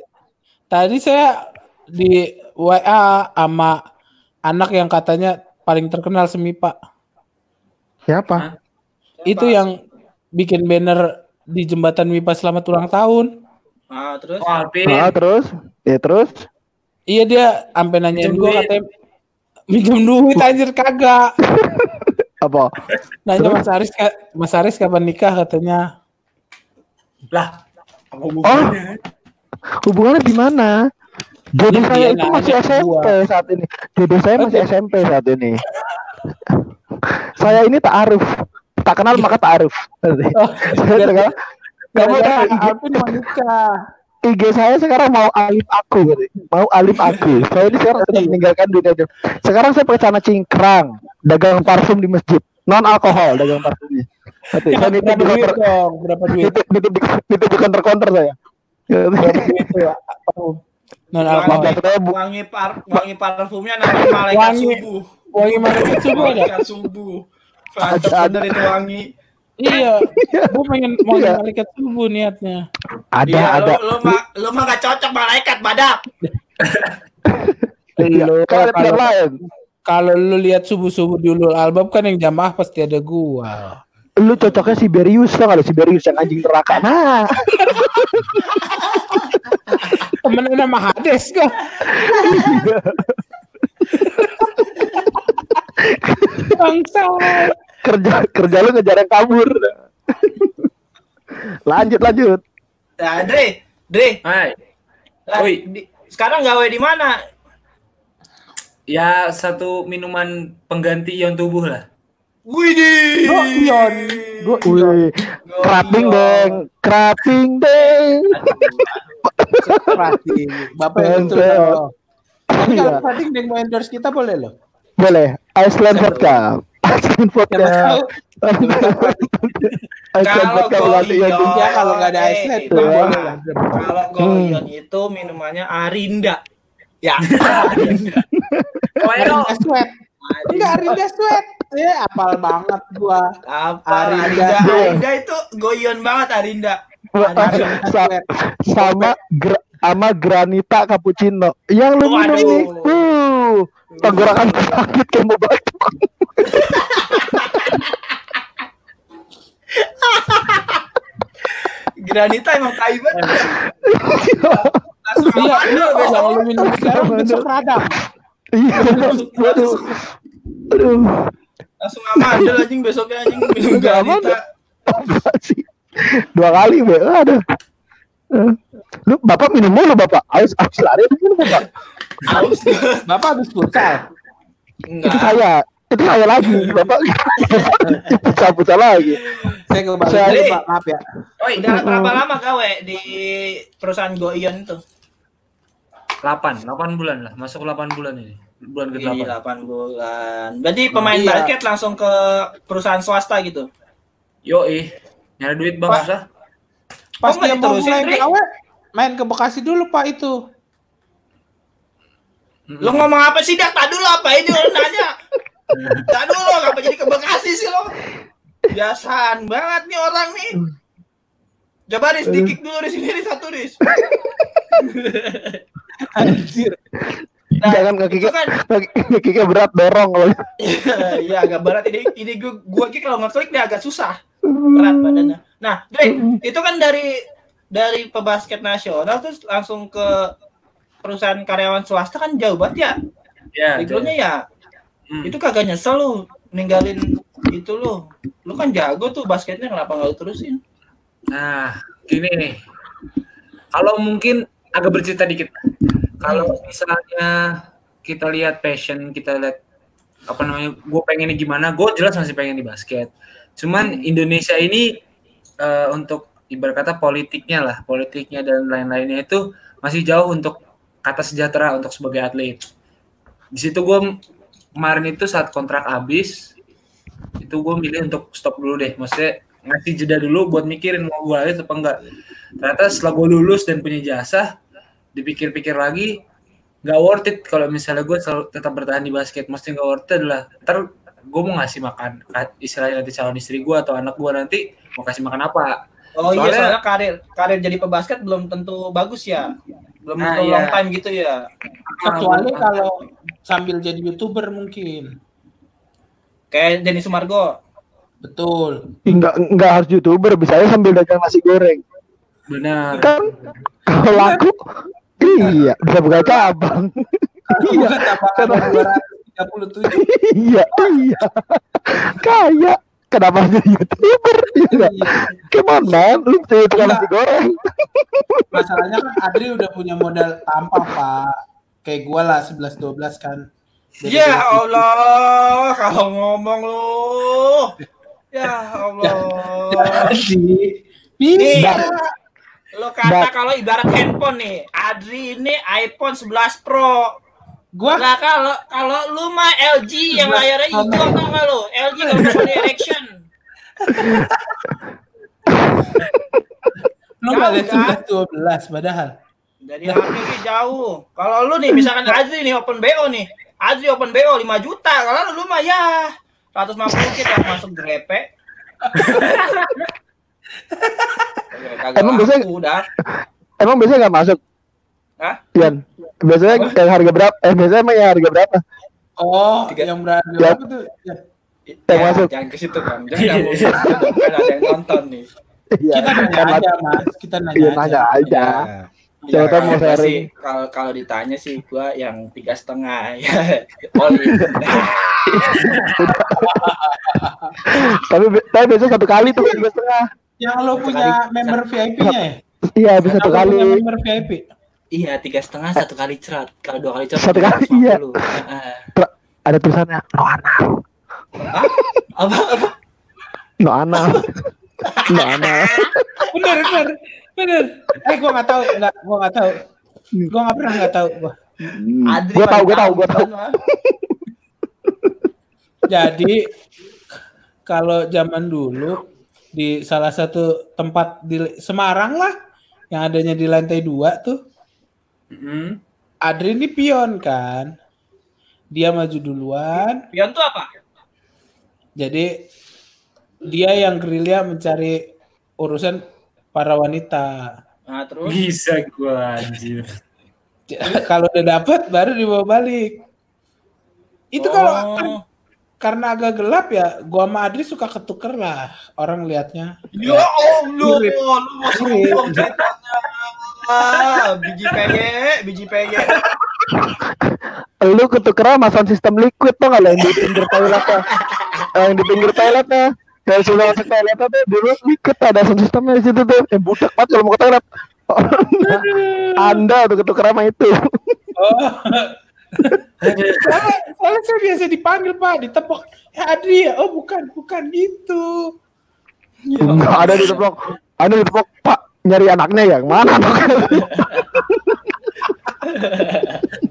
tadi saya di WA sama anak yang katanya paling terkenal semipa. Siapa? Itu yang bikin banner di jembatan MIPA selamat ulang tahun. Ah, terus Oh, Alvin. Ah, terus? Ya terus? Iya dia sampai nanyain duit. katanya minjem duit anjir kagak. Apa? Nanya Mas Aris Mas Aris kapan nikah katanya. Lah, apa Oh, hubungannya? hubungannya di mana? Jodoh Iya, saya dia itu nanya masih ke SMP gua. saat ini. Jodoh saya masih Oke. SMP saat ini. saya ini ta'aruf. Tak kenal maka ta'aruf. Oh, Saya terkenal. Kamu udah IG. IG saya sekarang mau alif aku, gitu. mau alif aku. Saya ini sekarang sudah meninggalkan dunia itu. Sekarang saya pakai celana cingkrang, dagang parfum di masjid, non alkohol dagang parfumnya. Nanti saya nitip Berapa di duit dong? Berapa duit? nitip, di, nitip di counter counter saya. Berapa duit tuh? Non alkohol. Wangi, par, wangi parfumnya namanya malaikat Wangi. subuh. Wangi malaikat subuh ada. Malaikat subuh. Mantap Ada, bener itu wangi. Iya, gua pengen mau Iya. malaikat subuh niatnya. Ada Iya, ada. Lu, lu, mah, lu mah gak cocok malaikat, badak. Pilihan kalau lain. Kalau lu lihat subuh-subuh di Ulul Albab kan yang jamaah pasti ada gua. Lu cocoknya Siberius tau gak lu Siberius yang anjing neraka. Nah, Temenan sama Hades kan. Bangsa. kerja kerja lu ngejar yang kabur. lanjut lanjut. Nah, Dre, Dre. Hai. lah, Oi. di- sekarang gawe di mana? Ya satu minuman pengganti ion tubuh lah. Widih. Goion. Wih, kerating deng, kerating deng. Prating. Bapak yang betul loh. Tapi kalau Iya. Prating yang mau endorse kita boleh loh. Boleh, Iceland vodka. Iceland vodka. Kalau. Goion. Ya kalau nggak ada Eh, Iceland itu. Kalau goion itu minumannya Arinda. Ya. Arinda Sweat. Enggak Arinda Sweat. Ya apal banget gua. Apa Arinda. Arinda? Arinda itu goion banget Arinda. Arinda Sweat. sama gra- sama granita cappuccino. Yang lu minum Waduh. nih. Uh, tenggorokan sakit kayak mau batuk. Granita emang tai banget. Iya, amandel lu besok. kalau lu minum sekarang besok radang. Iya. Waduh. Aduh. Langsung amandel anjing besoknya anjing minum Granita. Apa sih? Dua kali, Be. Aduh. Eh. Lu Bapak minum mulu, Bapak. Harus harus lari minum, Bapak. Haus. Bapak habis futsal. Itu Enggak. saya. Itu saya lagi, Bapak. Pucal-pucal lagi. Saya ke Bali Saya- dulu, Pak. Maaf ya. Oh, udah berapa lama gawe di perusahaan goion itu? 8, 8 bulan lah. Masuk 8 bulan ini. Bulan Di ke-8. 8 bulan. Berarti pemain Iya. basket langsung ke perusahaan swasta gitu. Yoi. Nyari duit bang Pak. susah. Pas Oh, dia mau mulai main ke Bekasi dulu, Pak itu. Lo ngomong apa sih, Dak? Tak dulu apa ini lo nanya? Tak dulu, ngapa jadi ke Bekasi sih lo? Biasaan banget nih orang nih. Coba Riz, dikik dulu di sini, Riz, satu Riz. Anjir. Nah, Jangan kaki kan, kaki berat dorong kalau iya agak berat ini. Ini gua, gua kira kalau ngeklik dia agak susah. Berat badannya. Nah, Dre, itu kan dari dari pebasket nasional terus langsung ke perusahaan karyawan swasta kan jauh banget ya. Ya. Backgroundnya ya Hmm. itu kagak nyesel lu ninggalin itu lu. Lu kan jago tuh basketnya kenapa nggak lu terusin? Nah, gini nih. Kalau mungkin agak bercerita dikit. Kalau misalnya kita lihat passion, kita lihat apa namanya, gue pengennya gimana, gue jelas masih pengen di basket. Cuman Indonesia ini eh, untuk ibarat kata politiknya lah, politiknya dan lain-lainnya itu masih jauh untuk kata sejahtera untuk sebagai atlet. Di situ gue kemarin itu saat kontrak habis, itu gue milih untuk stop dulu deh. Maksudnya ngasih jeda dulu buat mikirin mau gue atlet apa enggak. Ternyata setelah gue lulus dan punya jasa, dipikir-pikir lagi nggak worth it kalau misalnya gue selalu tetap bertahan di basket. Mesti nggak worth it adalah ntar gue mau ngasih makan istilahnya nanti calon istri gue atau anak gue nanti mau kasih makan apa. Oh iya, Soalnya- soalnya karir karir jadi pebasket belum tentu bagus ya. Belum Nah, tentu iya. long time gitu ya. Kecuali kalau sambil jadi YouTuber mungkin. Kayak Denny Sumargo. Betul. enggak enggak harus youtuber bisa aja sambil dagang nasi goreng Benar. kan kalau laku iya bisa buka cabang Iya, tabakan 237. iya iya kayak kenapa jadi youtuber iya nggak? Iya. man lu jadi tukang nasi goreng Masalahnya kan Adri udah punya modal tanpa, Pak. Kayak gua lah 11 12 kan. Jadi Ya dari- Allah, kalau ngomong lu. Ya Allah. Jadi bisa. Lo kata kalau ibarat handphone nih, Adri ini iPhone 11 Pro. Gua Lah kalau kalau lu mah LG yang layarnya hijau tau gak lu? LG kalau nggak Sony Ericsson. lu gak lihat kan? 11 12 padahal. Dari harganya jauh. Kalau lu nih misalkan Adri nih open BO nih. Adri open BO 5 juta. Kalau lu mah ya 150 kita masuk grepe. Emang biasanya- laku, dah. emang biasanya nggak masuk Hah? Ian. Biasanya yang harga berapa? Eh biasanya emang yang harga berapa? Oh, Tiga. yang berada Ya. tuh? Ya. Yang Ya, masuk. jangan ke situ kan. Jangan kan ada yang nonton nih. Iya. Kita nanya Kan aja, Mas. Kita nanya Iya aja. nanya aja. Ya, Siapa tahu mau sharing. sih, Kalau kalau ditanya sih gua yang tiga setengah ya. Tapi tapi biasanya satu kali tuh tiga setengah. Yang lo punya member VIP-nya ya? Iya bisa satu kali. punya member VIP. Iya tiga setengah satu kali cerat. Kalau dua kali cerat Satu kali, iya. 150. Heeh. Ada tulisannya no anal. Hah? Apa apa? No anal. No anal. Bener, bener. Bener. Eh, gua nggak tahu. Nggak, gua nggak tahu. Gua nggak pernah nggak tahu. Gua. Adri Gue tahu, gue tahu, gue tahu. Jadi kalau zaman dulu di salah satu tempat di Semarang lah yang adanya di lantai dua tuh Mm-mm. Adri ini pion kan dia maju duluan Pion tuh apa? jadi dia yang gerilya mencari urusan para wanita Nah, terus Bisa gua anjir. kalau udah dapet baru dibawa balik itu kalau Oh. Karena agak gelap ya gua sama Adri suka ketuker lah orang liatnya Ya Allah, lu mau sombong ceritanya. Ah, biji PG, biji PG. Lu ketukeran sama sound system liquid tuh lo yang di pinggir toiletnya? yang di pinggir toiletnya. Yang sudah masuk toiletnya tuh dulu liquid ada sound systemnya di situ tuh. Yang budak banget kalau mau ke toilet. Anda tuh ketukeran sama itu. oh soalnya, soalnya saya biasa dipanggil pak ditepok ya Adri ya oh bukan bukan gitu Enggak ada di tepok. Ada di tepok. Pak nyari anaknya ya mana anaknya?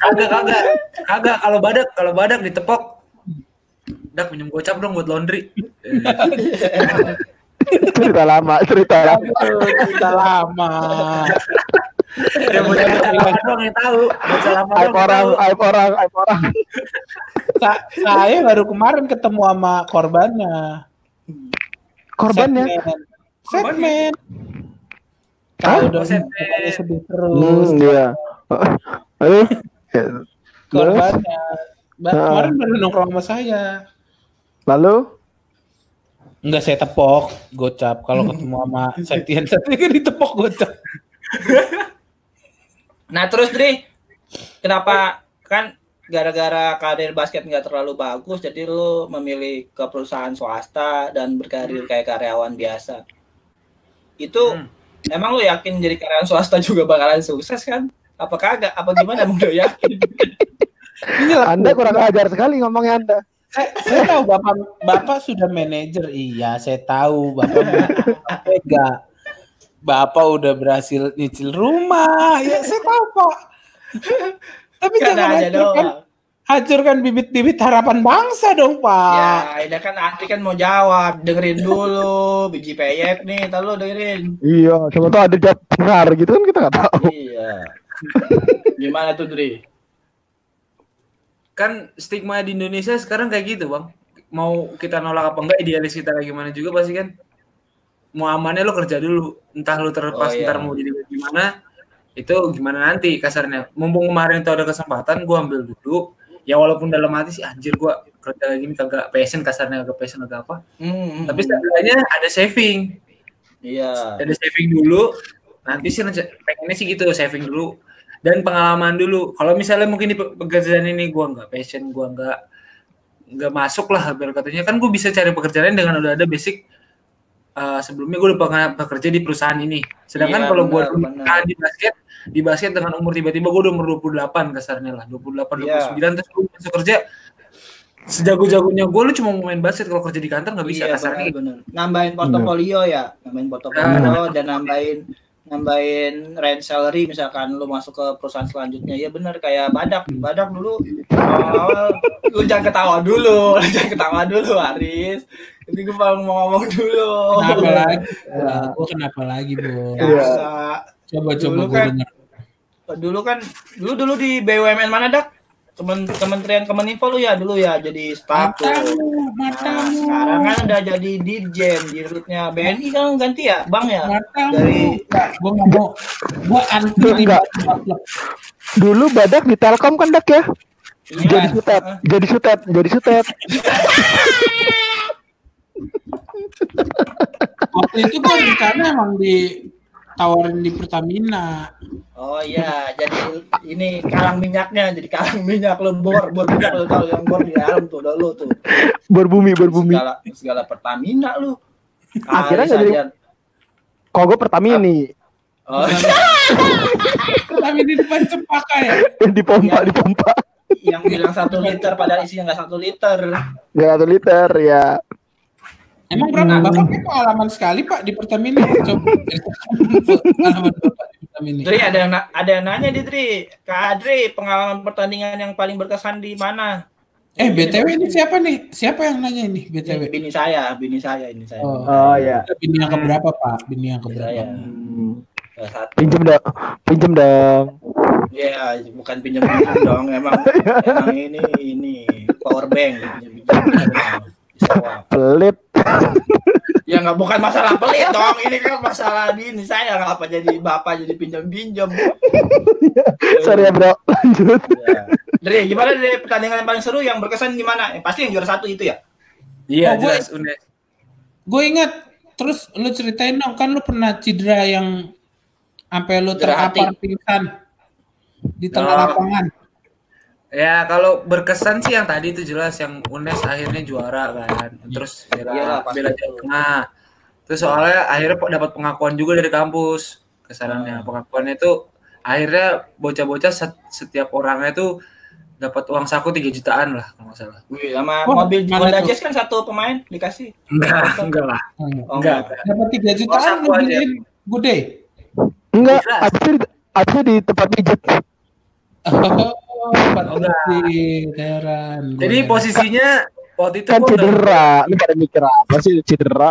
Kagak kagak. Kagak kalau badak kalau badak ditepok. Dak minjem gocap dong buat laundry. Cerita lama, cerita lama. Kita lama Ya lama doang yang tahu. Bocah lama doang Aib yang orang, aib orang, aib orang. Sa- saya baru kemarin ketemu sama korbannya Korbannya. Setman tahu dong Setman. mukanya sedih terus Hmm, iya. Aduh. Ya. korbannya Ba- Ah. kemarin baru nongkrong sama saya Lalu Enggak saya tepok gocap kalau ketemu sama Septian Septian kan ditepok gocap Nah, terus Dri, kenapa kan gara-gara karir basket nggak terlalu bagus, jadi lu memilih ke perusahaan swasta dan berkarir kayak karyawan biasa. Itu Hmm. emang lu yakin jadi karyawan swasta juga bakalan sukses kan? Apa kagak? Apa gimana emang udah yakin? ini lah Anda kurang ajar sekali ngomongnya Anda. saya, saya tahu bapak bapak sudah manajer iya saya tahu bapak enggak bapak udah berhasil nyicil rumah ya saya tahu pak tapi Kan jangan aja hancurkan doang. hancurkan bibit-bibit harapan bangsa dong pak Ya, ini kan Andri kan mau jawab, dengerin dulu biji peyek nih, ntar lu dengerin. Iya, coba tuh ada jawab benar gitu kan kita nggak tahu. Iya. Gimana tuh Dri? Kan stigma di Indonesia sekarang kayak gitu, Bang. Mau kita nolak apa enggak, idealis kita kayak gimana juga pasti kan mau amannya lo kerja dulu. Entah lo terlepas Oh, iya. ntar mau jadi gimana, itu gimana nanti kasarnya. Mumpung kemarin tuh ada kesempatan, gua ambil dulu. Ya walaupun dalam hati sih anjir gua kerja kayak gini kagak passion kasarnya kagak passion kagak apa. Hmm, Tapi setidaknya ada saving. iya. ada saving dulu nanti sih pengennya sih gitu saving dulu dan pengalaman dulu kalau misalnya mungkin di pe- pekerjaan ini gua nggak passion gua nggak nggak masuk lah biar katanya kan gue bisa cari pekerjaan dengan udah ada basic uh, sebelumnya gue udah pernah bekerja di perusahaan ini sedangkan Iya, kalau gue nah, di basket di basket dengan umur tiba-tiba gue udah umur 28 kasarnya lah 28 29 Iya. terus gue masuk kerja sejago-jagonya gue lu cuma mau main basket kalau kerja di kantor nggak bisa Iya, kasarnya benar, benar. Nambahin portofolio ya, nambahin portofolio dan nambahin nambahin rent salary misalkan lu masuk ke perusahaan selanjutnya. Ya benar kayak badak. Badak dulu awal lu jangan ketawa dulu lu jangan ketawa dulu Aris ini gue mau mau ngomong dulu. Kenapa lagi? Gua kenapa lagi bu? Iya. Biasa. coba coba Dulu gue kan- dulu kan dulu dulu di BUMN mana dak Kemen, Kementerian Kominfo lu ya dulu ya jadi staff matamu Nah, sekarang kan udah jadi dirjen di rootnya BNI kan ganti ya bang ya? Matamu. Dari gue nggak mau. Gue anti dulu badak di Telkom kan dak ya? Iya. jadi sutet jadi sutet jadi sutet. Waktu itu gue rencana emang ditawarin di Pertamina. Oh iya, jadi ini kalang minyaknya, jadi kalang minyak lo bor, bor minyak lo tahu yang bor di dalam tuh, udah lu tuh. berbumi berbumi Segala segala Pertamina lu. Akhirnya jadi- kok gue Pertamini Oh, Tapi di depan cempaka ya. di pompa Iya. di pompa yang bilang satu liter padahal isinya nggak satu liter. nggak satu liter ya Emang berapa? Bapak kan pengalaman sekali Pak di Pertamina. Coba pengalaman Bapak di Pertamina. Dri ada yang na- ada yang nanya di Dri, Kak Adri pengalaman pertandingan yang paling berkesan di mana? Eh BTW ini siapa nih? Siapa yang nanya ini BTW? Bini saya, bini saya ini saya. Oh. oh ya Bini yang keberapa Pak? Bini yang keberapa? satu. pinjem dong pinjem dong Ya, bukan pinjam pinjam dong, emang emang ini ini power bank pinjam pelit Ya nggak bukan masalah pelit dong, ini kan masalah ini saya ngapa jadi bapak jadi pinjam pinjam. sorry ya bro lanjut Ya. Dri, gimana Dri pertandingan yang paling seru yang berkesan gimana? Yang pasti yang juara satu itu ya. Iya Oh, gue- jelas Unes. Gue ingat terus lu ceritain dong kan lu pernah cedera yang sampai lu Cedera terkapar pingsan di tengah Oh. lapangan. Ya kalau berkesan sih yang tadi itu jelas yang Unes akhirnya juara kan. Terus Iyalah, bela, bela Jawa Tengah. Terus soalnya akhirnya dapat pengakuan juga dari kampus. Kesannya Hmm. pengakuannya itu akhirnya bocah-bocah set- setiap orangnya tuh dapat uang saku 3 jutaan lah kalau nggak salah. Wih, sama Oh, mobil Honda? Jazz kan satu pemain dikasih. Enggak, enggak lah. Oh, Enggak. enggak. Dapat 3 jutaan lu aja. beliin gede. enggak abisnya di, abisnya di tempat pijet Heran. Gua Jadi heran. posisinya waktu itu kan udah- cedera lu pada mikir apa sih cedera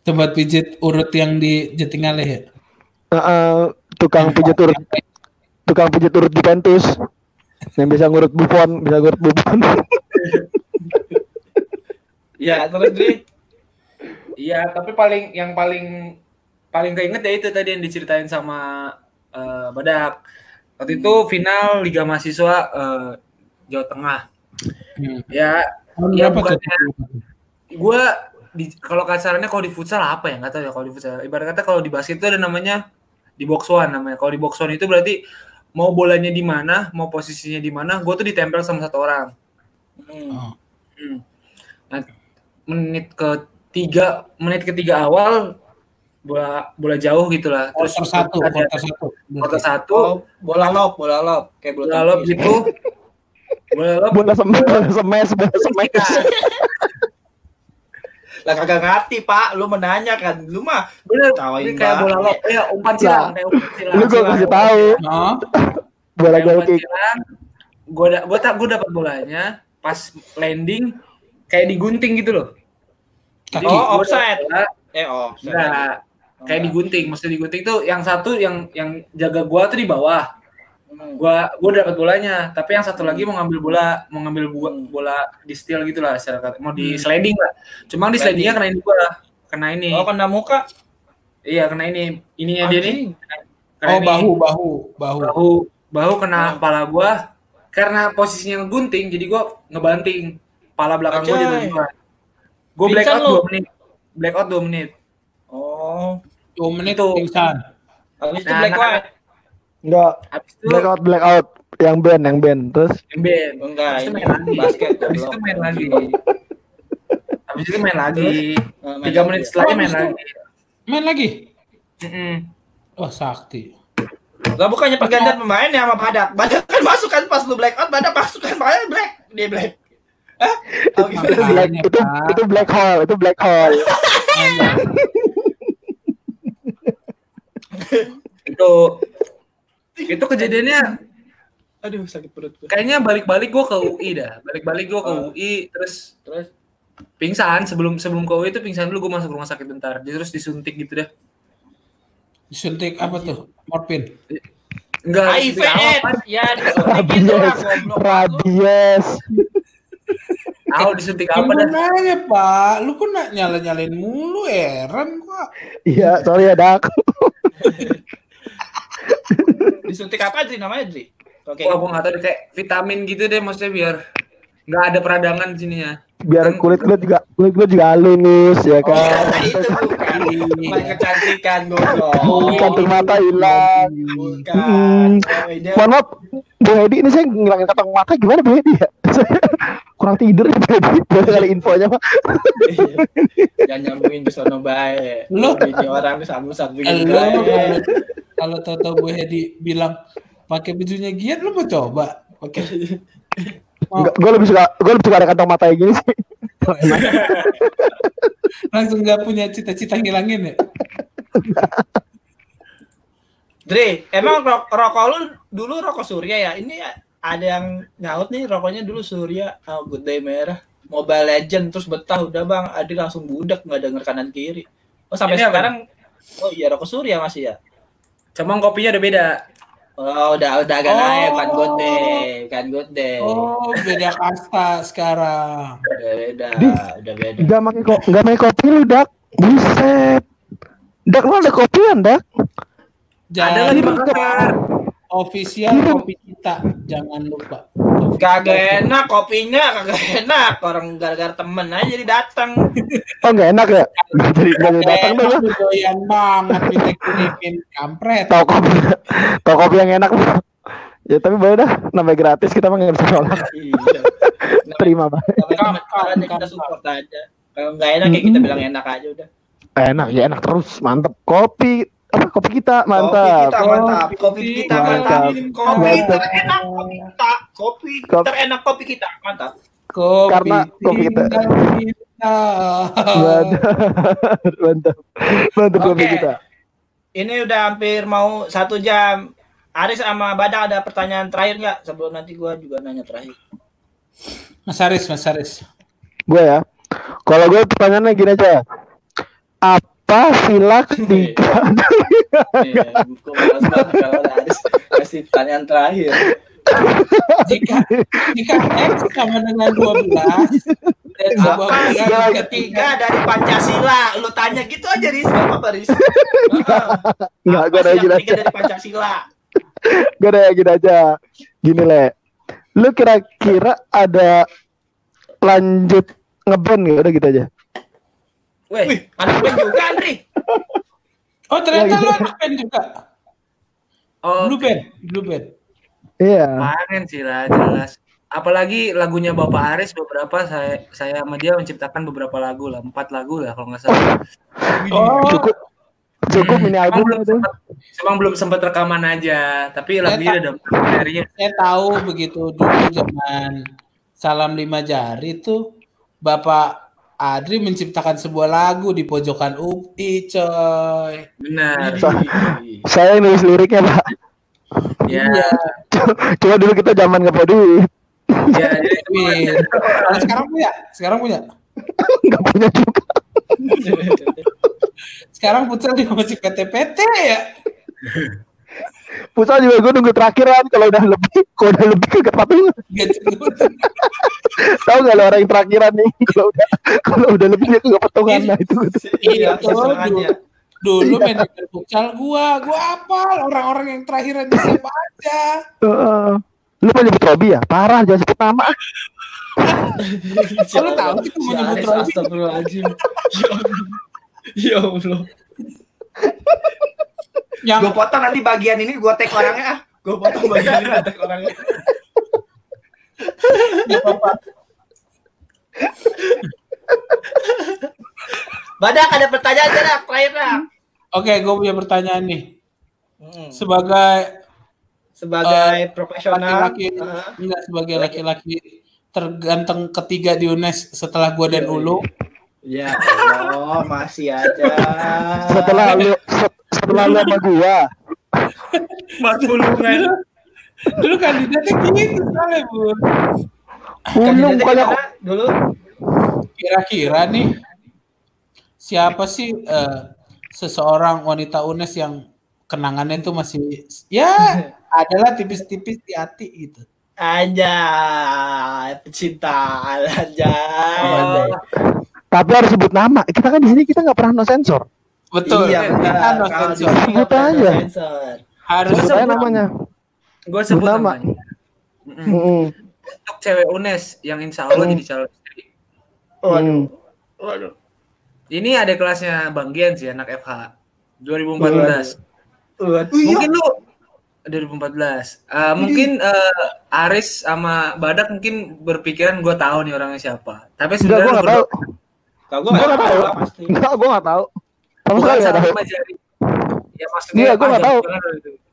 tempat pijit urut yang di Jatingaleh ya. Heeh, tukang pijet urut tukang pijet urut di Pentus yang bisa ngurut Buffon bisa ngurut Buffon Ya, terus Dri. Iya, tapi paling yang paling paling keinget ya itu tadi yang diceritain sama eh, Badak. Waktu itu final Liga Mahasiswa eh, Jawa Tengah. Hmm. Ya, Tahun Ya, bukannya- gue di kalau kasarannya kalau di futsal apa ya nggak tahu ya kalau di futsal. Ibarat kata kalau di basket itu ada namanya di box one namanya. Kalau di box one itu berarti mau bolanya di mana, mau posisinya di mana, gue tuh ditempel sama satu orang. Hmm. Oh. Hmm. Nah, menit ketiga menit ketiga awal bola bola jauh gitulah. Quarter satu, quarter satu. quarter satu, Oh, bola lob, bola lob kayak bola bola lob gitu. Bola lob bola semes bola semes bola semes Lah kagak ngerti, Pak. Lu menanya kan. Lu mah bener Tawain ini kayak bola lob ya umpan silang kayak umpan silang. lu gua kasih tahu bola Kayak goal kick. Gua da- gua tak gua dapat bolanya pas landing kayak digunting gitu loh. Jadi. Oh, offside. bola, eh oh. Enggak. Kayak digunting, mesti digunting tuh yang satu yang yang jaga gua tuh di bawah. Hmm. Gua gua dapat bolanya, tapi yang satu lagi mau ngambil bola, mau ngambil bola, Hmm. bola di steal gitu lah secara kata. Mau di Hmm. sliding lah. Cuma di Sliding. slidingnya kena ini gua. Kena ini. Oh, kena muka. Iya, kena ini. Ininya dia nih. Anjing. Kena oh ini. bahu, bahu, bahu. Bahu, bahu kena Oh. kepala gua. Karena posisinya ngegunting, jadi gua ngebanting. Kepala belakang gua Anjay. di gua. Gua Pingsan blackout. 2 menit. Blackout 2 menit. Oh. Dua menit Itu. pingsan. Habis itu Nah, black nah, white. enggak Habis itu blackout blackout yang band yang band terus Emben. Enggak, Habis itu main lagi. basket. Habis itu main lagi. Habis itu main lagi. Nah, main Tiga lagi. menit setelahnya Oh, main itu- lagi. Main lagi. Mm-mm. Wah, sakti. Lah bukannya pergantian pemain ya sama Badak. Badak kan masuk kan pas lu black out, Badak masuk kan pemain black. Dia black. Hah? Oh, gitu. Makanya, black itu Pak. itu black hole itu black hole Itu itu kejadiannya Aduh, sakit perut gue. kayaknya balik-balik gua ke UI dah. Balik-balik gua ke Oh. UI terus Terus pingsan sebelum sebelum ke UI itu pingsan dulu gua masuk rumah sakit bentar. Dia terus disuntik gitu dah. Disuntik apa tuh? Morfin. Enggak, HIV. Ya, disuntik gitu lah rabies rabies Tahu disuntik apa dah? nanya, Pak. Lu kok nak nyala-nyalain mulu, heran gua. iya sorry ya dak Disuntik apa Dri namanya Dri? Oke. Wah, gua nggak tahu deh, kayak vitamin gitu deh maksudnya biar nggak ada peradangan di sini ya. Biar kulit kulit juga kulit kulit juga halus ya Oh, kan. itu bukan. Bukan kecantikan goblok. Kantung mata hilang. Bukan. Hmm. Oh, ini Mohon maaf, Bu Hedi ini saya ngilangin kantong mata gimana Bu Hedi ya? Saya kurang tidur ya Bu Hedi. Boleh kali infonya Pak. Jangan nyambungin ke sono bae. Lu- Ini orang sambung-sambungin Lo bae. kalau Toto Bu Hedi bilang pakai bajunya Gian lu mau coba pakai Enggak, gue lebih suka gue lebih suka ada kantong mata kayak gini sih. langsung nggak punya cita-cita ngilangin ya Dri, emang ro- rokok lu dulu rokok Surya ya? Ini ada yang nyaut nih rokoknya dulu Surya, oh, Good Day merah, Mobile Legend terus betah udah bang, Adi langsung budak nggak denger kanan kiri. Oh sampai Ini apa? sekarang, oh iya rokok Surya masih ya? Cuman kopinya udah beda. Oh udah udah agak Oh. naik kan Good Day, kan Good Day. oh beda kasta sekarang Udah beda, udah beda. Enggak pakai kok, enggak pakai kopi lu, Dak. Buset. Dak lu ada kopian, Dak. Ada nggak di Makassar? Official kopi kita jangan lupa Kagak enak kopinya, kagak enak. Orang gara-gara temen aja jadi datang. Oh, enggak enak ya? Nggak jadi jadi datang dong. doyan banget kita kirimin kampret Tahu kopi, tahu kopi yang enak. Ya tapi boleh dah, namanya gratis kita mah nggak bisa nolak. Iya. Terima banget. Aja kita support aja. Kalau nggak enak ya kita bilang enak aja udah. Enak ya enak terus, mantep. Kopi apa kopi kita Kopi mantap. kita mantap. Kopi kita mantap. Kopi terenak kopi kita. Kopi Kopi. terenak kopi kita. Mantap. kopi Karena kopi kita-. Mantap. Mantap. Mantap kopi Oke. kita. Ini udah hampir mau satu jam. Aris sama Badang ada pertanyaan terakhir nggak? Sebelum nanti gua juga nanya terakhir. Mas Aris Mas Aris Gue ya. Kalau gue pertanyaannya gini aja. Apa sila ketiga? Iya, banget kalau ada Aris kasih pertanyaan terakhir. jika jika X sama dengan 12 dan sebuah Apa bulan ketiga dari Pancasila? Lu tanya gitu aja Riz, Gak apa-apa Riz. Enggak, Apa gue ada gini aja. dari Pancasila? Gue ada gini aja. Gini le. Lu kira-kira ada lanjut ngeband gak? Udah gitu aja. Weh, Wih, anak band juga Andri. oh ternyata lu anak band juga oh, blue band blue band Iya. Kemarin sih lah jelas. Apalagi lagunya Bapak Aris beberapa saya saya sama dia menciptakan beberapa lagu lah, empat lagu lah kalau nggak salah. oh Cukup cukup ini Emang album belum sempat, emang belum sempat rekaman aja, tapi lagunya udah materinya. saya tahu begitu dulu zaman salam lima jari tuh Bapak Adri menciptakan sebuah lagu di pojokan UI coy Benar. Saya yang nulis liriknya pak. Ya, Iya. Cuma dulu kita zaman nggak punya duit. ya. Kalau sekarang punya sekarang punya Nggak punya juga. sekarang futsal juga masih PT-PT ya Pusat juga gue nunggu terakhiran kalau udah lebih, kalau udah lebih patungan. Gitu. Tahu nggak lo orang yang terakhiran nih kalau udah kalau udah lebih dia kagak patungan nah itu gue. Iya, Itu kesenangannya. dulu manajer futsal gua gua apa orang-orang yang terakhir di siapa aja Heeh. Lu mau nyebut Robi ya? Parah jangan sebut nama. Lu tahu sih gua mau nyebut Robi? Astagfirullahaladzim. Ya Allah. Ya yang Gue potong nanti bagian ini gue tag orangnya ah. Gue potong bagian ini gue tag orangnya. Badak ada pertanyaan gak Dak? Terakhir dah. oke gua punya pertanyaan nih Hmm. sebagai Sebagai profesional. laki-laki Heeh. enggak sebagai laki-laki terganteng ketiga di UNES setelah gua dan Ulu Ya Allah, masih aja. Setelah lu set- setelah lu sama gua. Mas Bulungan. dulu kandidatnya gitu soalnya bun Ulung Kandidatnya bukannya gimana dulu. kira-kira nih siapa sih eh, seseorang wanita UNES yang kenangannya itu masih ya adalah tipis-tipis di hati gitu Aja, pecinta aja. Oh, tapi harus sebut nama. Kita kan di sini kita nggak pernah no sensor. Betul Iya, benar. Kalau nggak Apa pernah aja? Harus Sebut aja namanya. Gue sebut Bernama. namanya. Mm-mm. Untuk cewek UNES yang insya Allah Hmm. jadi calon istri. Hmm. Waduh. Ini ada kelasnya Bang Gian sih anak FH 2014. Waduh. Mungkin lu 2014. Eh, mungkin eh, Aris sama Badak mungkin berpikiran gue tahu nih orangnya siapa. Tapi sebenarnya gue nggak tahu. Gue Gua nggak tahu. Enggak, gue nggak tahu. Sama bukan sekali tahu. jari. Ya maksudnya Iya, gua nggak tahu.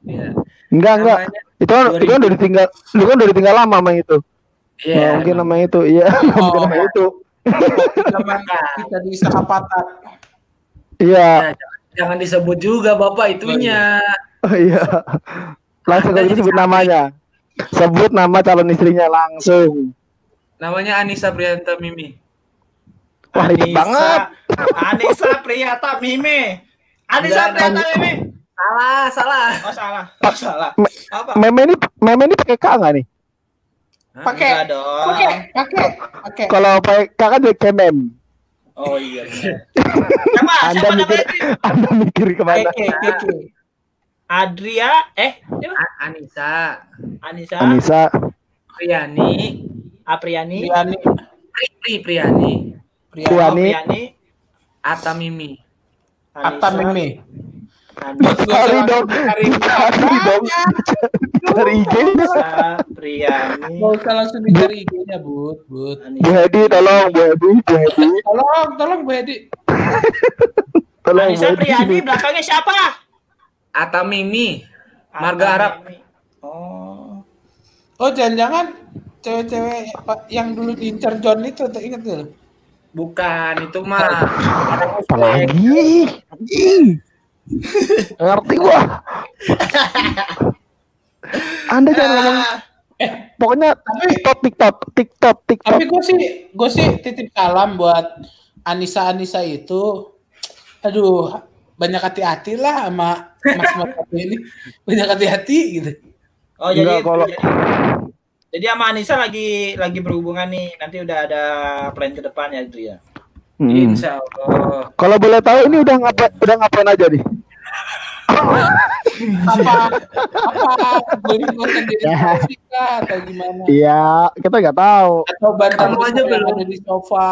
Iya. Enggak, enggak. Namanya- Itu kan, itu kan udah ditinggal, itu kan udah ditinggal lama sama yang itu. Iya. Nggak mungkin nama itu, iya, nggak mungkin nama itu. zaman kita di Sakapatan. Iya, Ya, jangan, jangan disebut juga bapak itunya. oh, iya. Langsung kalau gitu sebut namanya. Sebut nama calon istrinya langsung. Namanya Anissa Prianta Mimi. Wah, ribet banget. Anissa Priyata Mime. Anissa Enggak, Priyata Mime. Salah, salah. Oh salah. Oh salah. Me- Apa? Meme ini, meme ini pakai K nggak nih? Pakai. Enggak dong. Oke, oke, oke. Kalau pakai K kan jadi kemem. Oh iya. Siapa? Anda Siapa mikir, namanya? Anda mikir ke mana? Oke, oke. Adria eh Anissa, Anissa Anissa, Priani, Apriani Priani, Pri, Pri Priani, Priani, Priani. Apriani Ata Mimi. Atta Mimi. Anissa cari dong, cari dong, cari IG. Priani Gak usah langsung dicari IG-nya, Bud, Bud. Bu Hedi, tolong, Bu Hedi, Bu Hedi, Tolong, tolong Bu Edi. tolong, Bu Anissa Hedi. Priani belakangnya siapa? Ata Mimi. Marga Arab. Oh. Oh, jangan-jangan cewek-cewek yang dulu diincar John itu, tuh, inget tuh? Bukan, itu mah. Apalagi? Ngerti gua. Anda jangan ngomong pokoknya TikTok TikTok TikTok TikTok. Tapi gue sih, gue sih titip salam buat Anissa Anissa itu. Aduh, banyak hati-hati lah sama Mas Mas ini. Banyak hati-hati gitu. Oh jadi, Enggak, kalau- jadi jadi sama Anissa lagi lagi berhubungan nih. Nanti udah ada plan ke depan ya itu ya. Hmm. Insya Allah. Kalau boleh tahu ini udah ngapain udah ngapain aja nih? Apa? Apa? Beli konten jadi kah atau gimana? Iya, kita nggak tahu. Atau bantal Ketemu aja belum? ada di sofa.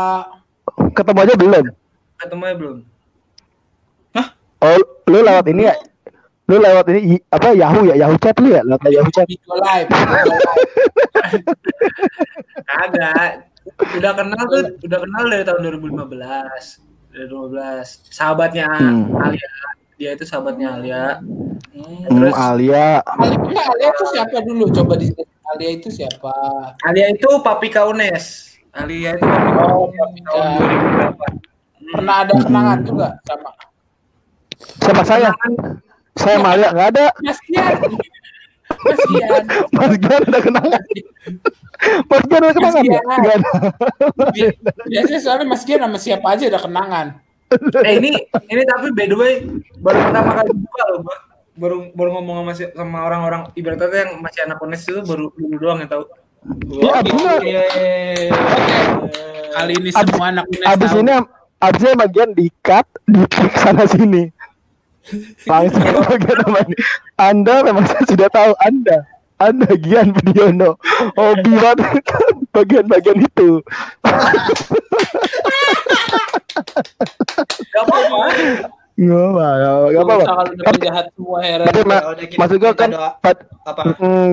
Ketemu aja belum. Ketemunya belum? Oh, lu lewat ini ya? Lu lewat ini apa Yahoo ya? Yahoo chat lu ya? Lewat Yahoo chat. Video live. Kagak. Udah kenal tuh, udah kenal dari tahun 2015. Dari 2015. Sahabatnya Hmm. Alia. Dia itu sahabatnya Alia. Hmm. Hmm, Terus Alia. Ali- Enggak, Alia itu siapa dulu? Coba di Alia itu siapa? Alia itu Papika Unes. Alia itu Papika Oh, Unes Papika. tahun 2008. Pernah ada kenangan juga sama Sama saya. Saya sama Alia nggak ada. Mas Gian. Mas Gian. Mas Gian ada kenangan. Mas Gian ada kenangan Mas ya? Gian. Ada. Biasanya soalnya Mas Gian sama siapa aja ada kenangan. Eh ini ini tapi by the way baru pertama kali buka loh, Bang. Baru baru ngomong sama sama orang-orang ibaratnya yang masih anak Unes itu baru dulu doang yang tahu. Ya, abisnya, Kali ini Abis- semua anak UNES abis tahu. ini abisnya bagian di cut, di sana sini. Langsung bagian nama ini. Anda memang saya sudah tahu Anda. Anda Gian Budiono. Hobi banget bagian-bagian itu. Gak apa-apa. Nggak apa, nggak apa. Dosa kalau udah penjahat semua heran. Tapi ma- Ya maksud gua kita kan apa? mm,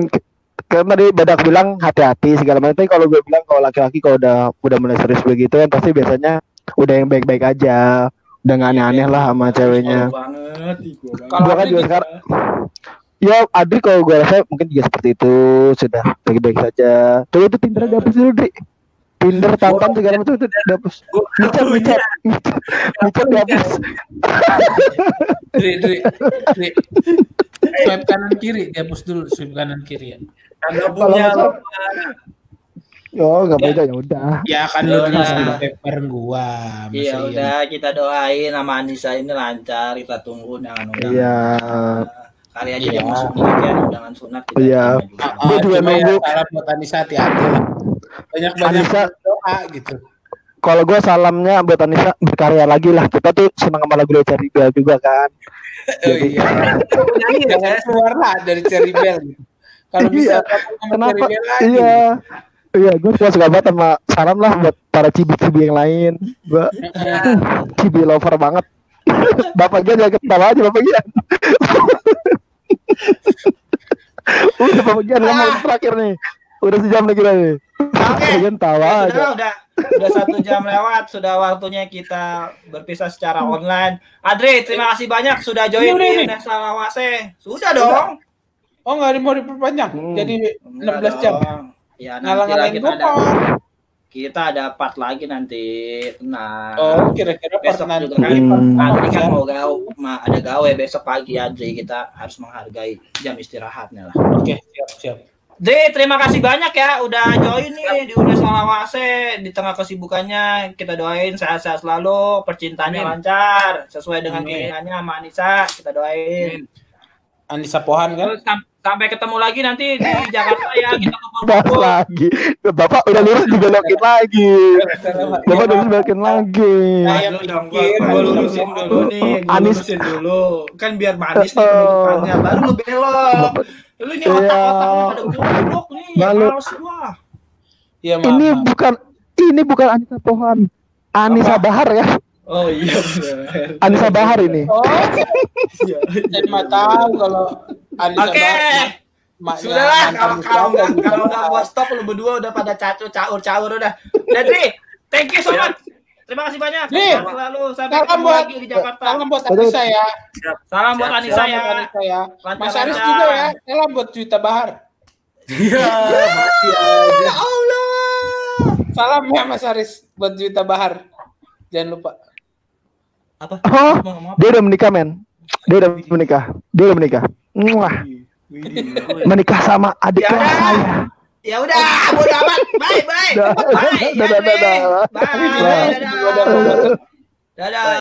karena tadi badak bilang hati-hati segala macam. Tapi kalau gue bilang kalau laki-laki kalau udah udah mulai serius begitu kan pasti biasanya udah yang baik-baik aja. Udah nggak aneh-aneh lah sama ceweknya. Banget. Kalau kan juga sekarang Ya Adri kalau gue rasa mungkin juga seperti itu Sudah baik-baik saja Coba itu Tinder dihapus dulu Dri Tinder tantan segala macam itu dihapus Gua Micat micat Micat dihapus Dri, Dri, Dri. Swipe kanan kiri, dihapus dulu swipe kanan kiri ya. kagak Kalau punya Oh gak beda ya udah Ya kan Ya lu bareng gua. Iya udah kita doain sama Anissa ini lancar kita tunggu undangan undangan. Iya Kali aja dia Iya. masuk nih kan undangan sunat Iya. Ah, Gua juga ya nunggu. salam buat Anissa hati-hati lah. Banyak-banyak Anissa- doa gitu. Kalau gue salamnya buat Anissa berkarya lagi lah Kita tuh senang sama lagu Cari juga kan Oh iya. Nyanyi ya, Jangan keluar lah dari Cherry Bell. Kalau bisa Iya. Kenapa? Iya. Iya, gue suka suka banget sama salam lah buat para cibi-cibi yang lain. Gue cibi lover banget. Bapak Gian jangan ketawa aja Bapak Gian. Udah Bapak Gian ngomong terakhir nih. Udah sejam lagi nih. Oke. Gian tawa Ya, aja. udah, udah satu jam lewat. Sudah waktunya kita berpisah secara online. Adri, terima kasih banyak sudah join Udah, udah, di Lawase. Sudah dong. Oh nggak mau diperpanjang. Hmm. Jadi Enggak 16 jam. dong. Ya, nanti lah kita ada, kita ada part lagi nanti. Nah, Oh kira-kira part besok nanti. juga kan Hmm. Adri kan mau gawe, ma- ada gawe besok pagi Adri kita harus menghargai jam istirahatnya lah. Oke siap siap. Dri, terima kasih banyak ya udah join nih di Unes Salawase di tengah kesibukannya. Kita doain sehat-sehat selalu, percintaannya Amin. lancar sesuai dengan Amin. keinginannya sama Anissa. Kita doain. Anissa Pohan kan? Sampai ketemu lagi nanti di Jakarta ya kita kumpul-kumpul. lagi. Bapak udah lurus dibelokin lagi. Bapak udah dibelokin lagi. Nah, yang Lu dong, gua lurusin dulu nih, lurusin dulu. Kan biar manis nih Oh. penutupannya, baru lu belok. Lu ini Iya. otak-otak pada goblok nih, Malu. males gua. Iya maaf. Ini bukan ini bukan Anissa Pohan. Anissa Bahar ya. Oh iya benar. Anissa Bahar ini. Oh, Iya. saya tahu kalau Anissa Oke. Bahar, maknya Sudahlah kalau kalau nggak kalau nggak gua stop lu berdua udah pada cacu caur caur udah. Jadi, thank you so much. Terima kasih banyak. Nih, selalu sampai Salam buat lagi di Jakarta. salam buat Anissa ya. Salam buat Anissa ya. buat Anissa ya. Mas Aris juga ya. Salam buat Juwita Bahar. Iya, aja. Ya Allah. Salam ya Mas Aris buat Juwita Bahar. Jangan lupa. Apa? Oh, ngomong apa? dia udah menikah men. Dia udah menikah. Dia udah menikah. Muah. Menikah sama adik Ya kelas udah. saya. Ya udah, bodo amat. Bye, bye. Bye. Bye. Dadah. Dadah.